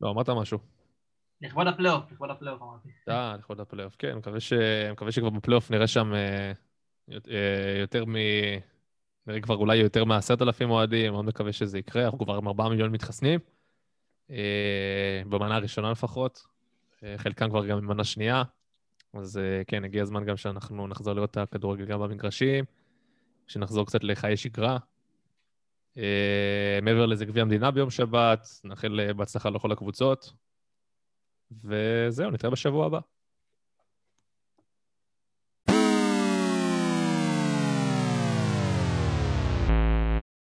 C: לא, אמרת משהו.
F: לכבוד הפלייאוף, לכבוד הפלייאוף אמרתי.
C: אה, לכבוד הפלייאוף, כן, מקווה, ש... מקווה שכבר בפלייאוף נראה שם אה, אה, יותר מ... נראה כבר אולי יותר מעשרת אלפים אוהדים, מאוד מקווה שזה יקרה, אנחנו כבר עם ארבעה מיליון מתחסנים, במנה הראשונה לפחות, חלקם כבר גם במנה שנייה, אז אה, כן, הגיע הזמן גם שאנחנו נחזור לראות את הכדורגל גם במגרשים, שנחזור קצת לחיי שגרה. אה, מעבר לזה, גביע המדינה ביום שבת, נאחל אה, בהצלחה לכל הקבוצות, וזהו, נתראה בשבוע הבא.